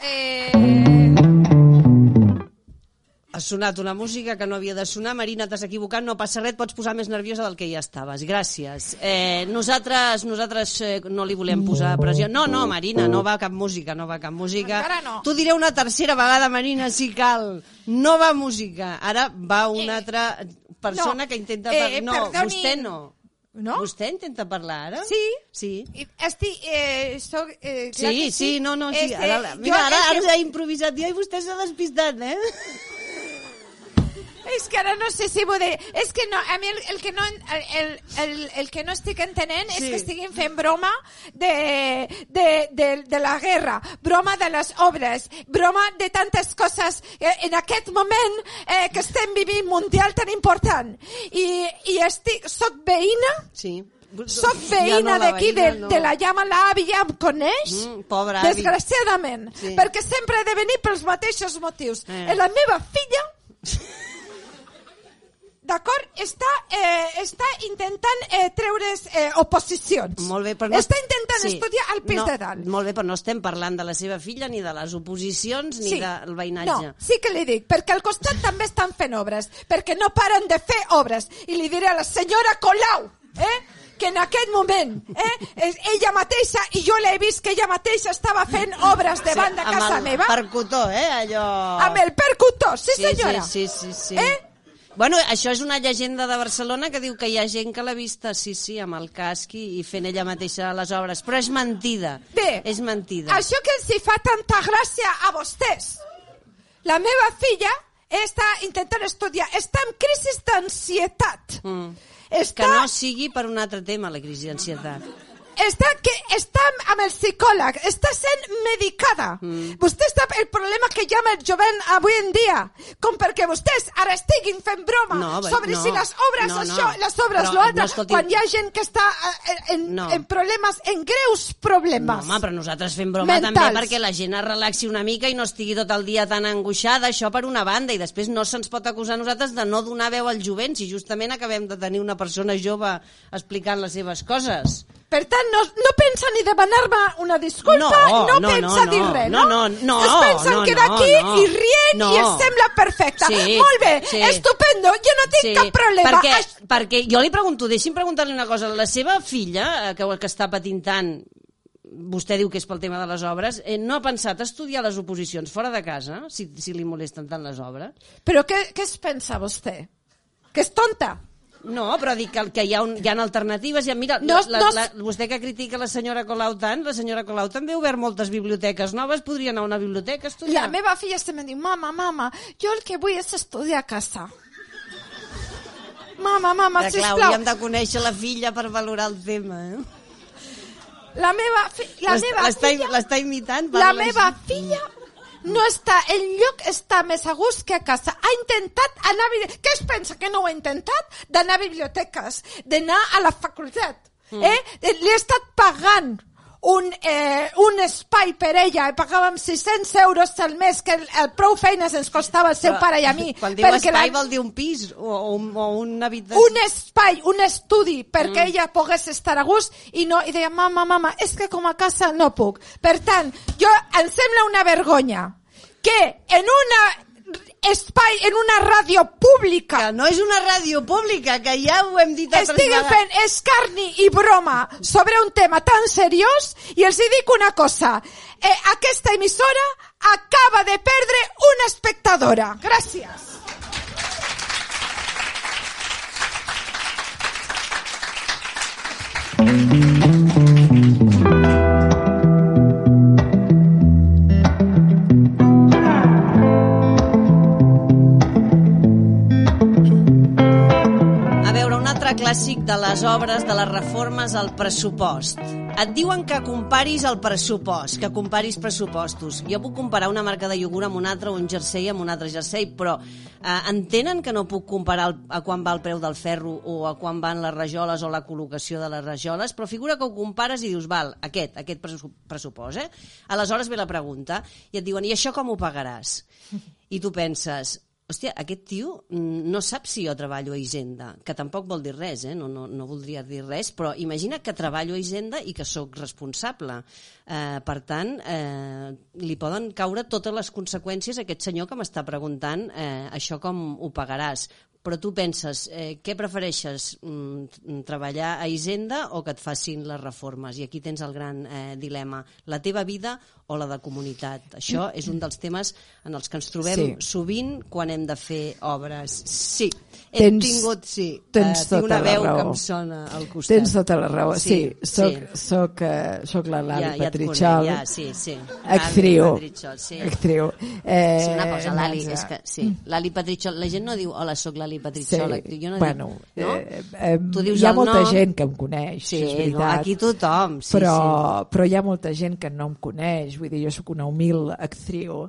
Eh, Ha sonat una música que no havia de sonar. Marina, t'has equivocat, no passa res, pots posar més nerviosa del que ja estaves. Gràcies. Eh, nosaltres nosaltres eh, no li volem posar pressió. No, no, Marina, no va cap música, no va cap música. Encara no. T'ho diré una tercera vegada, Marina, si cal. No va música. Ara va una altra persona no. que intenta... Eh, no, perdonin. vostè no. No? Vostè intenta parlar ara? Sí. Sí. Estic, eh, soc, eh, Sí, que sí, no, no, sí. Este, Ara, mira, ara, ara que- s'ha improvisat jo i vostè s'ha despistat, eh? És que ara no sé si vull dir... És que no, a mi el, el, que, no, el, el, el, que no estic entenent és Sí. que estiguin fent broma de, de, de, de la guerra, broma de les obres, broma de tantes coses en aquest moment eh, que estem vivint mundial tan important. I, i estic, soc veïna, Sí. soc Ja veïna no, la d'aquí, de, no. de la llama l'àvia, em coneix? Mm, avi. Desgraciadament, Sí. perquè sempre he de venir pels mateixos motius. Eh. Eh. La meva filla [laughs] D'acord? Està, eh, està intentant eh, treure's eh, oposicions. Molt bé, però no... Està intentant estudiar al pis no, de dalt. Molt bé, però no estem parlant de la seva filla, ni de les oposicions, ni del veïnatge. No, sí que li dic, perquè al costat també estan fent obres, perquè no paren de fer obres. I li diré a la senyora Colau, eh, que en aquest moment, eh, ella mateixa, i jo l'he vist que ella mateixa estava fent obres davant de casa amb el meva, percutor, eh, allò... amb el percutor, sí, senyora. Sí, sí, sí, sí. Eh? Bueno, això és una llegenda de Barcelona que diu que hi ha gent que l'ha vista, sí, sí, amb el casc i, i fent ella mateixa les obres, però és mentida. Bé, és mentida. Això que els fa tanta gràcia a vostès. La meva filla està intentant estudiar, està en crisi d'ansietat. Mm. Està, Que no sigui per un altre tema, la crisi d'ansietat. Està, que, està amb el psicòleg, està sent medicada. Mm. Vostè està el problema que amb el jovent avui en dia, com perquè vostès ara estiguin fent broma No, bé, sobre no, si les obres no, no. això, les obres Però, l'altre, no, escolti- quan hi ha gent que està eh, en, No. en problemes, en greus No, problemes. home, però nosaltres fem broma Mentals. també perquè la gent es relaxi una mica i no estigui tot el dia tan angoixada, això per una banda, i després no se'ns pot acusar a nosaltres de no donar veu al jovent, si justament acabem de tenir una persona jove explicant les seves coses. Per tant, no, no pensa ni demanar-me una disculpa, No, no, no, pensa no, dir no, res, no, no? no, no, Es pensen no, quedar no, aquí no. i rient No. i els sembla perfecte. Sí, Molt bé, sí. estupendo, jo no tinc cap problema. Perquè, Aix- perquè jo li pregunto, deixi'm preguntar-li una cosa. La seva filla, eh, que, que està patint tant, vostè diu que és pel tema de les obres, eh, no ha pensat estudiar les oposicions fora de casa, si, si li molesten tant les obres? Però què, què es pensa vostè? Que és tonta? No, però dic que, que hi, ha un, hi ha alternatives. I mira, No, la, no- la, vostè que critica la senyora Colau tant, la senyora Colau també ha obert moltes biblioteques noves, podria anar a una biblioteca a estudiar. La meva filla sempre em diu, mama, mama, jo el que vull és estudiar a casa. Mama, mama, Però, clar, sisplau. hauríem de conèixer la filla per valorar el tema. Eh? La meva, fi, la meva filla... L'està imitant? La meva filla no està, el lloc està més a gust que a casa. Ha intentat anar a. Què es pensa que no ho ha intentat? D'anar a biblioteques, d'anar a la facultat. Mm. Eh? Li he estat pagant un, eh, un espai per ella, pagàvem 600 euros al mes, que el, el prou feines ens costava el seu Però, pare i a mi. Quan diu perquè espai la- vol dir un pis o, o, un- o una habitació. un espai, un estudi perquè ella pogués estar a gust i no, i deia, mama, mama, és que com a casa no puc. Per tant, jo, em sembla una vergonya que en una espai, en una ràdio pública Que no és una ràdio pública, que ja ho hem dit altres estiguen fent escarni i broma sobre un tema tan seriós i els hi dic una cosa, eh, aquesta emissora acaba de perdre una espectadora. Gràcies. A de les obres, de les reformes, el pressupost. Et diuen que comparis el pressupost, que comparis pressupostos. Jo puc comparar una marca de iogurt amb una altra, un jersei amb un altre jersei, però eh, entenen que no puc comparar el, a quan va el preu del ferro o a quan van les rajoles o la col·locació de les rajoles, però figura que ho compares i dius, val, aquest, aquest pressu- pressupost, eh? Aleshores ve la pregunta i et diuen, i això com ho pagaràs? I tu penses, hòstia, aquest tio no sap si jo treballo a Hisenda, que tampoc vol dir res, eh? no, no, no voldria dir res, però imagina que treballo a Hisenda i que sóc responsable. Eh, per tant, eh, li poden caure totes les conseqüències a aquest senyor que m'està preguntant eh, això com ho pagaràs. Però tu penses, eh, què prefereixes, mm, treballar a Hisenda o que et facin les reformes? I aquí tens el gran eh, dilema, la teva vida o la de comunitat. Això és un dels temes en els que ens trobem Sí. sovint quan hem de fer obres. Sí. He Tens- tingut, sí, tens eh, tinc tota una veu que raó. em sona al costat. Tens tota la raó, sí. Sí, Soc, sí. soc, eh, soc la Lali ja, ja conec, ja, sí, sí. Actriu. Sí. Actriu. Eh, Sí, una cosa, Lali, és que, sí, Lali Patrichol, la gent no diu, hola, sóc Lali Sí, Patrichol, actriu. jo no bueno, dic, no? eh, eh, Tu dius hi ha molta nom. gent que em coneix, Sí, és veritat. no, aquí tothom, sí, però, sí. però hi ha molta gent que no em coneix, vull dir, jo sóc una humil actriu.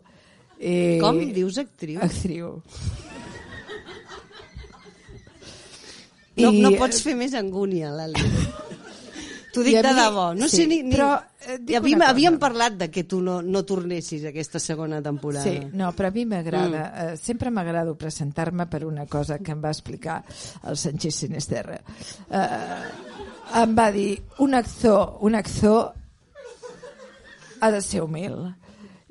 Eh, Com dius actriu? Actriu. No, I- no pots fer més angúnia, Lali. T'ho dic I a de mi- debò. No sí, sé ni... ni... però, eh, dic I havíem, parlat de que tu no, no tornessis a aquesta segona temporada. Sí, no, però a mi m'agrada, Mm. eh, sempre m'agrada presentar-me per una cosa que em va explicar el Sánchez Sinisterra. Eh, em va dir, un actor, un actor ha de ser humil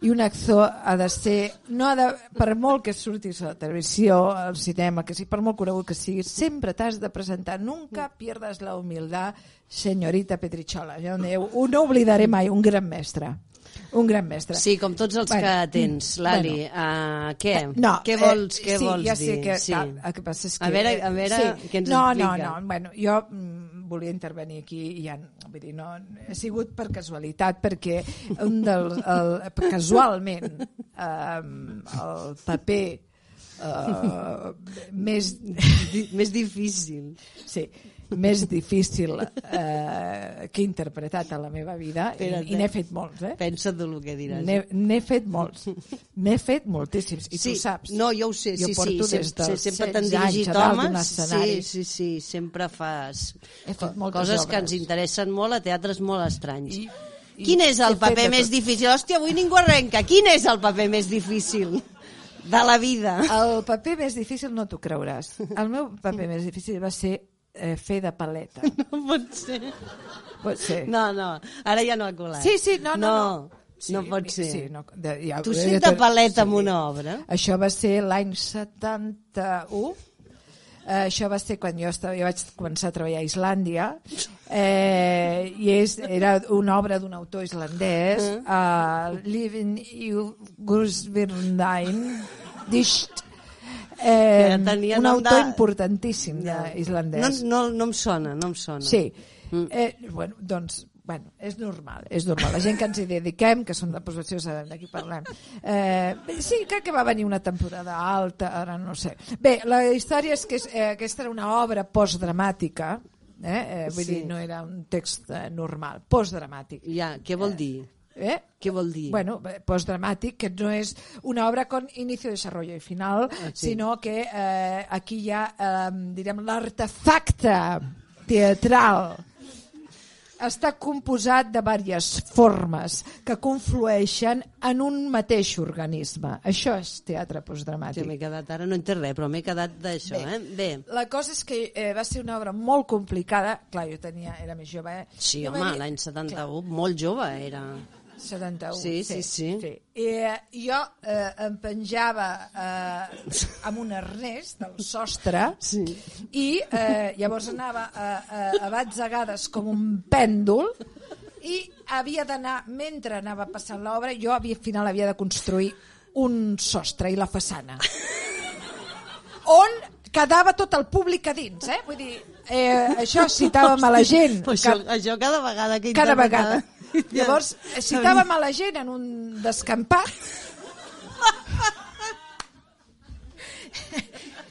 i un actor ha de ser no ha de, per molt que surtis a la televisió, al cinema, que si per molt conegut que siguis, sempre t'has de presentar nunca pierdas la humildad señorita Petrichola jo no, no oblidaré mai un gran mestre un gran mestre Sí, com tots els Bueno, que tens, Lali. bueno. uh, què? no, què vols, eh, què sí, vols ja dir? sé que, sí. tal, el que passa és que... A veure- a veure sí. què ens no, explica. No, no, bueno, jo mm, volia intervenir aquí i ja, vull dir, no, he sigut per casualitat perquè un del, el, casualment eh, el paper eh, [laughs] més, Di- Més difícil. sí, més difícil eh, que he interpretat a la meva vida i, Espera't, i n'he fet molts, eh? Pensa't del que diràs. N'he fet molts. N'he fet moltíssims. I sí, tu saps. No, jo ho sé, Jo sí, sí. porto Sem des dels sempre t'han 16 anys dirigit homes. Sí, sí, sí, sempre fas coses obres. que ens interessen molt a teatres molt estranys. I- i Quin és el paper més difícil? Hòstia, avui ningú arrenca. Quin és el paper més difícil de la vida? El paper més difícil no t'ho creuràs. El meu paper més difícil va ser eh, fer de paleta. [laughs] No pot ser. Pot ser. No, no, ara ja no ha colat. Sí, sí, no, no, no. no. Sí, no pot ser. Sí, no, de, ja, Tu te- de paleta amb sí. una obra? Això va ser l'any 71. Eh, això va ser quan jo, estava, jo vaig començar a treballar a Islàndia eh, i és, era una obra d'un autor islandès uh, Living Gursvirndain Disht eh, tenia un autor de- importantíssim Ja. islandès No, no, no em sona, no em sona. Sí. Mm. Eh, bueno, doncs, bueno, és normal, és normal. La gent que ens hi dediquem, que som de professió, sabem de qui parlem. Eh, sí, crec que va venir una temporada alta, ara no sé. Bé, la història és que és, eh, aquesta era una obra postdramàtica, eh? Eh, vull Sí. dir, no era un text eh, normal, postdramàtic. Ja, què vol dir? Eh? Què vol dir? Bueno, eh, postdramátic, que no es una obra con inicio, desarrollo y final, Ah, sí. sino que eh, aquí ya, eh, direm, l'artefacte teatral està composat de diverses formes que conflueixen en un mateix organisme. Això és teatre postdramàtic. m'he quedat, ara no entès res, però m'he quedat d'això, Bé. eh? Bé. La cosa és que eh, va ser una obra molt complicada. Clar, jo tenia, era més jove. Eh? Sí, Jo home, l'any 71, molt jove era. 71. Sí, sí, sí. sí. I eh, jo eh, em penjava eh, amb un arnès del sostre Sí. i eh, llavors anava a, a, a batzegades com un pèndol i havia d'anar, mentre anava passant l'obra, jo havia, al final havia de construir un sostre i la façana on quedava tot el públic a dins, eh? Vull dir, eh, això citàvem a la gent. Però això, que- això cada vegada que cada interpretava- vegada. [laughs] Llavors, citàvem a la gent en un descampat.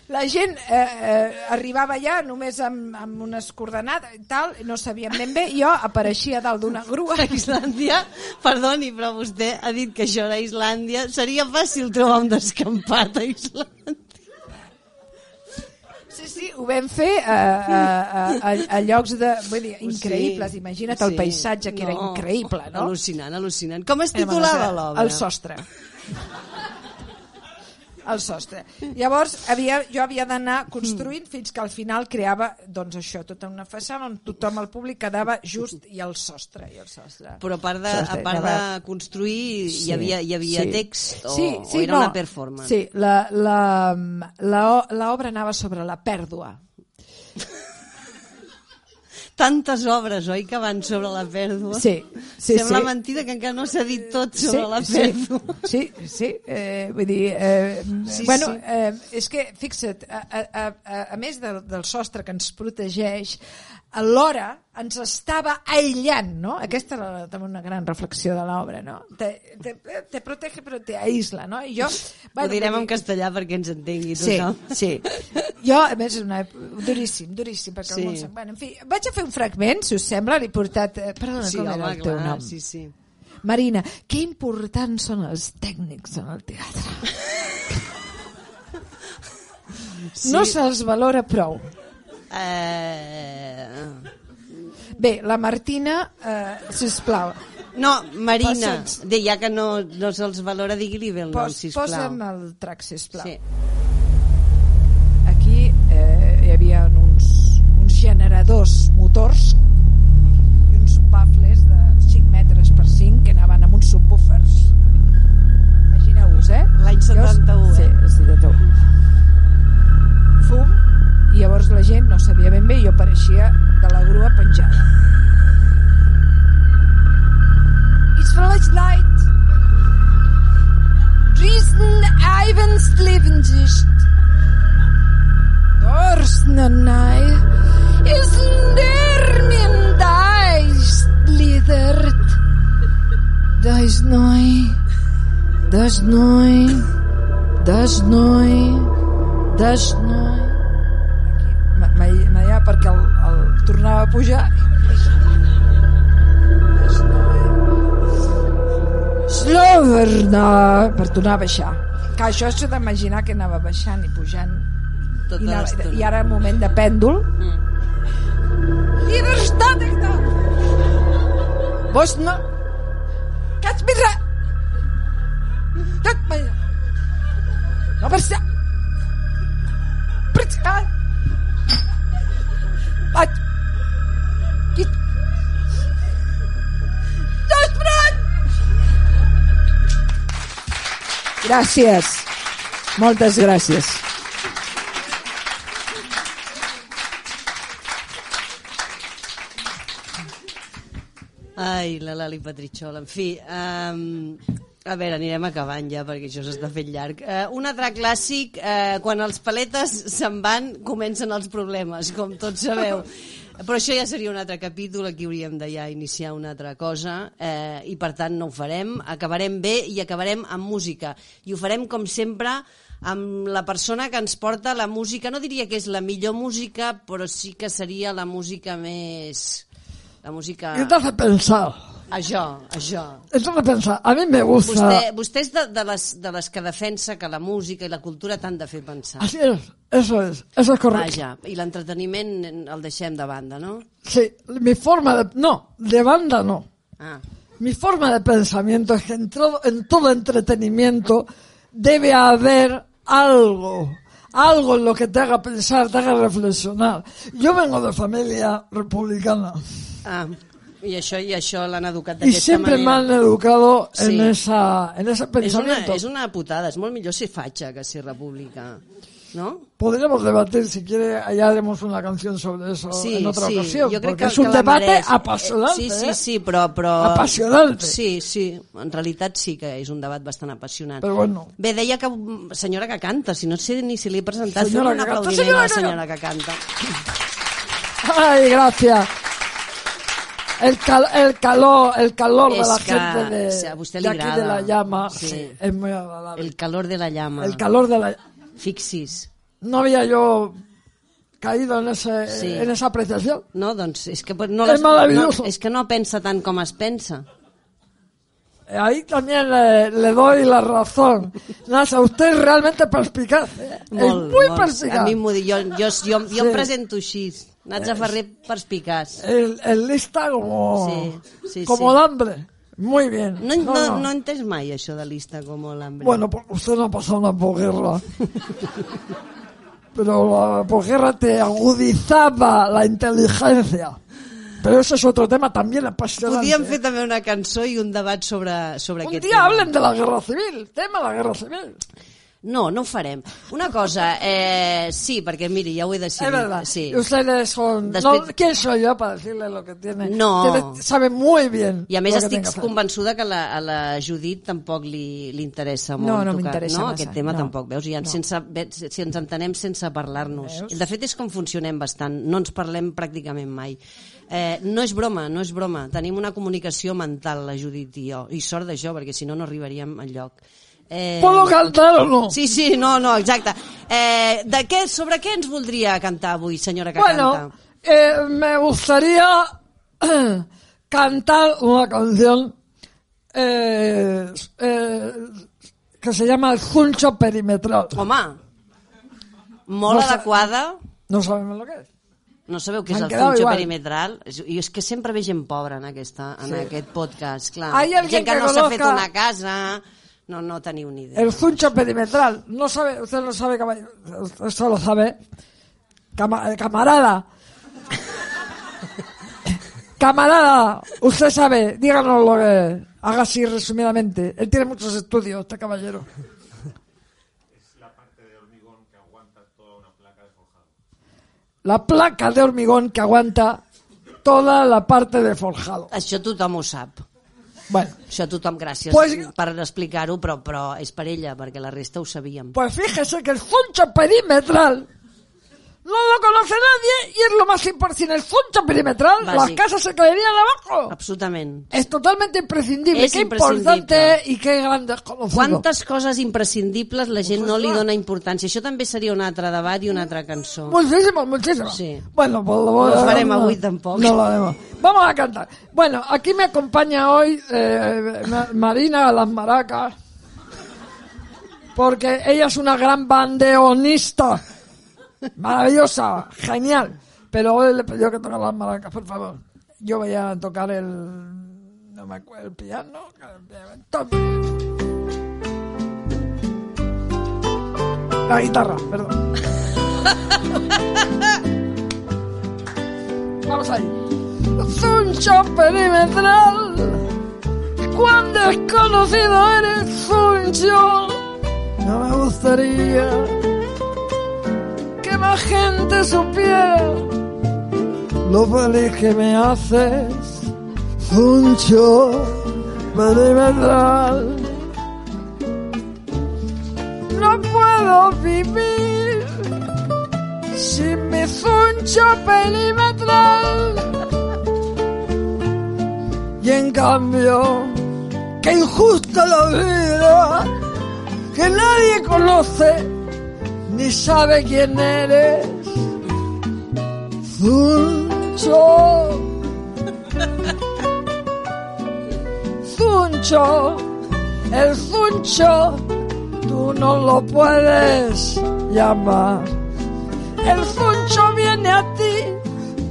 La gent eh, eh, arribava allà només amb, amb unes coordenades i tal, no sabíem ben bé, i jo apareixia dalt d'una grua. A Islàndia, perdoni, però vostè ha dit que això era Islàndia. Seria fàcil trobar un descampat a Islàndia. Sí, sí, ho vam fer a, a, a, a, llocs de, vull dir, increïbles. Sí, Imagina't el sí. paisatge, que era increïble, no? Al·lucinant, al·lucinant. Com es titulava l'obra? El sostre. El sostre. Llavors, havia, jo havia d'anar construint fins que al final creava, doncs això, tota una façana on tothom, el públic, quedava just i el sostre. I el sostre. Però a part de, Sostre, a part de construir, hi havia, hi havia sí. text o, sí, sí, o era no. una performance? Sí, la, la, la, l'obra anava sobre la pèrdua. Tantes obres, oi, que van sobre la pèrdua. Sí, sí, Sembla sí. mentida que encara no s'ha dit tot sobre la sí, pèrdua. sí, sí, eh, vull dir, eh, Sí, bueno, sí. eh, és que, fixa't, a, a, a, a més del, del sostre que ens protegeix, alhora ens estava aïllant, no? Aquesta era també una gran reflexió de l'obra, no? Te, te, te protege però te aïsla, no? I jo, Ho direm en castellà perquè ens entengui Sí, tothom. sí. Jo, a més, és una... duríssim, duríssim, perquè Sí. el món se'n... Bueno, en fi, vaig a fer un fragment, si us sembla, l'he portat... eh, Perdona, Sí, com home, era el teu clar, nom? sí, sí. Marina, que importants són els tècnics en el teatre. Sí. No se'ls valora prou. Eh... Bé, la Martina, eh, sisplau, No, Marina, de, ja que no, no se'ls valora, digui-li bé el nom, pos, sisplau. posa'm el trac, sisplau. Sí. Aquí eh, hi havia uns, uns generadors motors uns bafles de 5 metres per 5 que anaven amb uns subwoofers. Imagineu-vos, eh? L'any 71, sí, eh? el 71. Fum, i llavors la gent no sabia ben bé i jo apareixia de la grua penjada. It's Flashlight. Riesen Ivens Levensicht. Dorsnanai is nermin daist lidert. Das noi, das noi, das noi, das noi. Aquí, m'allà perquè el, el tornava a pujar. Sloverna, per tornar a baixar. Que això s'ha d'imaginar que anava baixant i pujant Tota i, anava, i ara el moment de pèndol Mm. Libertad da. Vos no Kaç mirra Dök me No versa Pritska At Git Dostbran Gràcies. Moltes gràcies Ai, la Lali Patritxol. En fi, um, a veure, anirem acabant ja perquè això s'està fent llarg. Uh, un altre clàssic, uh, quan els paletes se'n van, comencen els problemes, com tots sabeu. Però això ja seria un altre capítol, aquí hauríem de ja iniciar una altra cosa eh, i per tant no ho farem. Acabarem bé i acabarem amb música. I ho farem, com sempre, amb la persona que ens porta la música. No diria que és la millor música, però sí que seria la música més... La música... Y te hace pensar. Això, això. Eso te pensar. A mí me gusta. Vostè, vostè és de, de, les, de les que defensa que la música i la cultura t'han de fer pensar. Así es. Eso es. Eso es correcto. Vaja, i l'entreteniment el deixem de banda, no? Sí. Mi forma de... No, de banda no. Ah, Mi forma de pensamiento es que en todo, en todo entretenimiento debe haber algo, algo en lo que te haga pensar, te haga reflexionar. Yo vengo de familia republicana ah. I això, i això l'han educat y d'aquesta siempre manera. han educado Sí. en, esa, en ese És una, pensamiento. és una putada, és molt millor ser fatxa que ser república, no? Podríamos debatir, si quiere, allá haremos una canción sobre eso en otra sí, ocasión, jo crec porque que, es un que debate mereix. apasionante. Sí, sí, ¿eh? sí, però... però... Apasionante. Sí, sí, en realitat sí que és un debat bastant apassionant. Pero bueno, Bé, deia que senyora que canta, si no sé ni si li he presentat, Senyora un canta, aplaudiment senyora a la senyora que canta. Ay, gracias. El, cal- el calor, el calor de Es la que gente de, si a de le aquí de la agrada. llama Sí. sí, es agradable. El calor de la llama. El calor de la Fixis. no había yo caído en ese Sí. en esa apreciación. No, doncs és que no, És maravilloso. no, és que no pensa tant com es pensa. Eh, Ahí también le, le doy la razón. Nasa, usted es realmente perspicaz. ¿eh? es muy perspicaz. A mi m'ho jo, jo, jo, jo Sí. em presento així. Natza Ferrer perspicaç. El, el lista como, Sí, sí, como sí. el hambre. Muy bien. No, no, no, he entès mai això de lista com l'hambre. Bueno, pues usted no ha pasado una posguerra. Pero la posguerra te agudizaba la inteligencia. Pero ese es otro tema también apasionante. Podíem ¿eh? fer també una cançó i un debat sobre, sobre Un aquest día tema. hablen de la guerra civil, tema de la guerra civil. No, no ho farem. Una cosa, eh, sí, perquè miri, ja ho he decidit. Es verdad. Sí. Ustedes son... Después- no, ¿Quién soy yo para decirle lo que tiene? No. Tiene- sabe muy bien. I a més estic que convençuda que la, a la Judit tampoc li, li interessa molt No, no tocar. m'interessa no? massa, Aquest tema no. tampoc, veus? Ja, No. sense, si ens entenem sense parlar-nos. De fet, és com funcionem bastant. No ens parlem pràcticament mai. Eh, no és broma, no és broma. Tenim una comunicació mental, la Judit i jo. I sort d'això, perquè si no, no arribaríem enlloc. Eh, ¿Puedo cantar o no? Sí, sí, no, no, exacte. Eh, de què, sobre què ens voldria cantar avui, senyora que Bueno, canta? eh, me gustaría [clears throat] cantar una canción eh, eh, que se llama El Juncho Perimetral. Home, molt No adequada. No sabemos lo que es. No sabeu què és el funcho igual. perimetral? És- I és que sempre ve gent pobra en, aquesta, en aquest podcast, clar. Hay gent que, que no s'ha fet una casa... No, no teniu ni idea. El Juncho Perimetral. No sabe, usted no sabe, caballero. Esto lo sabe. Cama- eh, camarada. [laughs] Camarada, usted sabe, díganos lo que haga así resumidamente. Él tiene muchos estudios, este caballero. La placa de hormigón que aguanta toda la parte de forjado. Això tothom ho sap. Bueno, Això tothom, gràcies Pues- per explicar-ho, però, però és per ella, perquè la resta ho sabíem. Pues fíjese que el funcho perimetral no lo conoce nadie y es lo más importante. El funcho perimetral, Básico. las casas se caerían abajo. Absolutament. Es totalmente imprescindible. Es qué importante y qué gran desconocido. Quantes coses imprescindibles la gent no li dona importància. Això també seria un altre debat i una altra cançó. Muchísimo, muchísimo. Sí. Bueno, pues No a- lo farem avui tampoc. No lo haremos. Vamos a cantar. Bueno, aquí me acompaña hoy eh, Ma- Marina Las Maracas. Porque ella es una gran bandeonista. Maravillosa, genial. Pero hoy le pidió que toque las maracas, por favor. Yo voy a tocar el. No me acuerdo, el piano. La guitarra, perdón. [laughs] Vamos ahí. Zuncho perimetral. Cuán desconocido eres, Zuncho. No me gustaría que más gente supiera lo feliz que me haces, Zuncho perimetral. No puedo vivir sin mi Zuncho perimetral. Y en cambio, qué injusta la vida, que nadie conoce ni sabe quién eres. Zuncho. Zuncho, el Zuncho, tú no lo puedes llamar. El Zuncho viene a ti,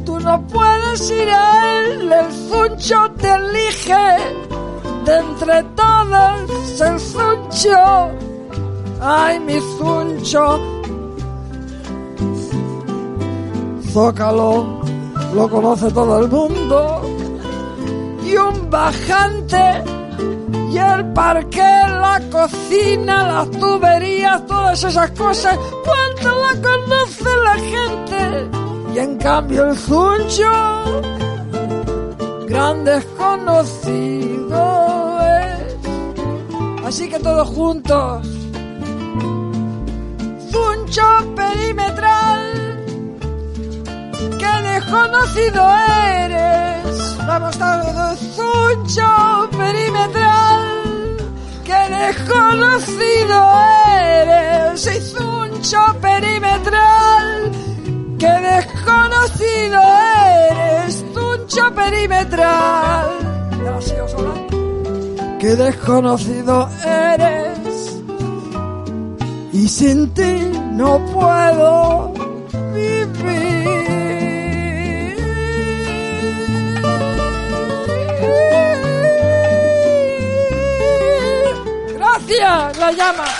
tú no puedes ir a él. El Zuncho te elige de entre todos. El Zuncho, ay mi Zuncho, Zócalo, lo conoce todo el mundo. Y un bajante, y el parque, la cocina, las tuberías, todas esas cosas. ¿Cuánto la conoce la gente? Y en cambio el Zuncho, gran desconocido es. Así que todos juntos. Zuncho perimetral desconocido eres. Vamos todos, Zuncho perimetral, qué desconocido eres. Soy Zuncho perimetral, qué desconocido eres. Zuncho perimetral. Qué desconocido eres. Y sin ti no puedo la llama.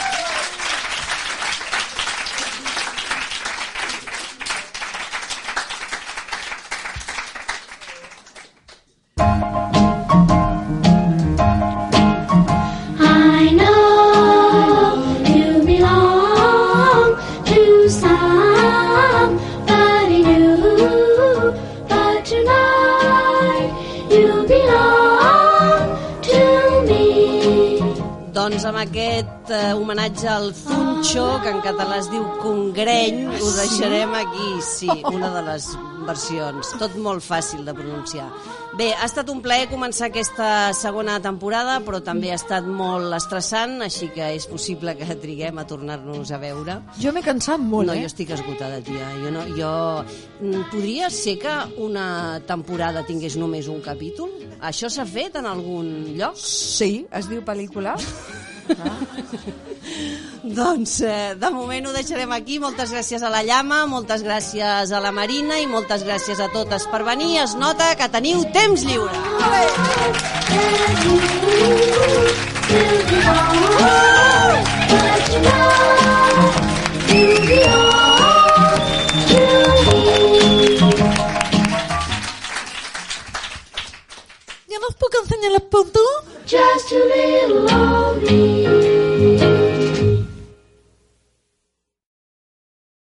Homenatge al Zuncho, que en català es diu Congreny, ho deixarem aquí, sí, una de les versions. Tot molt fàcil de pronunciar. Bé, ha estat un plaer començar aquesta segona temporada, però també ha estat molt estressant, així que és possible que triguem a tornar-nos a veure. Jo m'he cansat molt, no, eh? jo estic esgotada, tia. Jo no, jo... Mm, Podria ser que una temporada tingués només un capítol? Això s'ha fet en algun lloc? Sí, es diu pel·lícula. [laughs] Doncs eh, de moment ho deixarem aquí. Moltes gràcies a la Llama, moltes gràcies a la Marina i moltes gràcies a totes per venir. Es nota que teniu temps lliure. Ja no us puc? Just a little.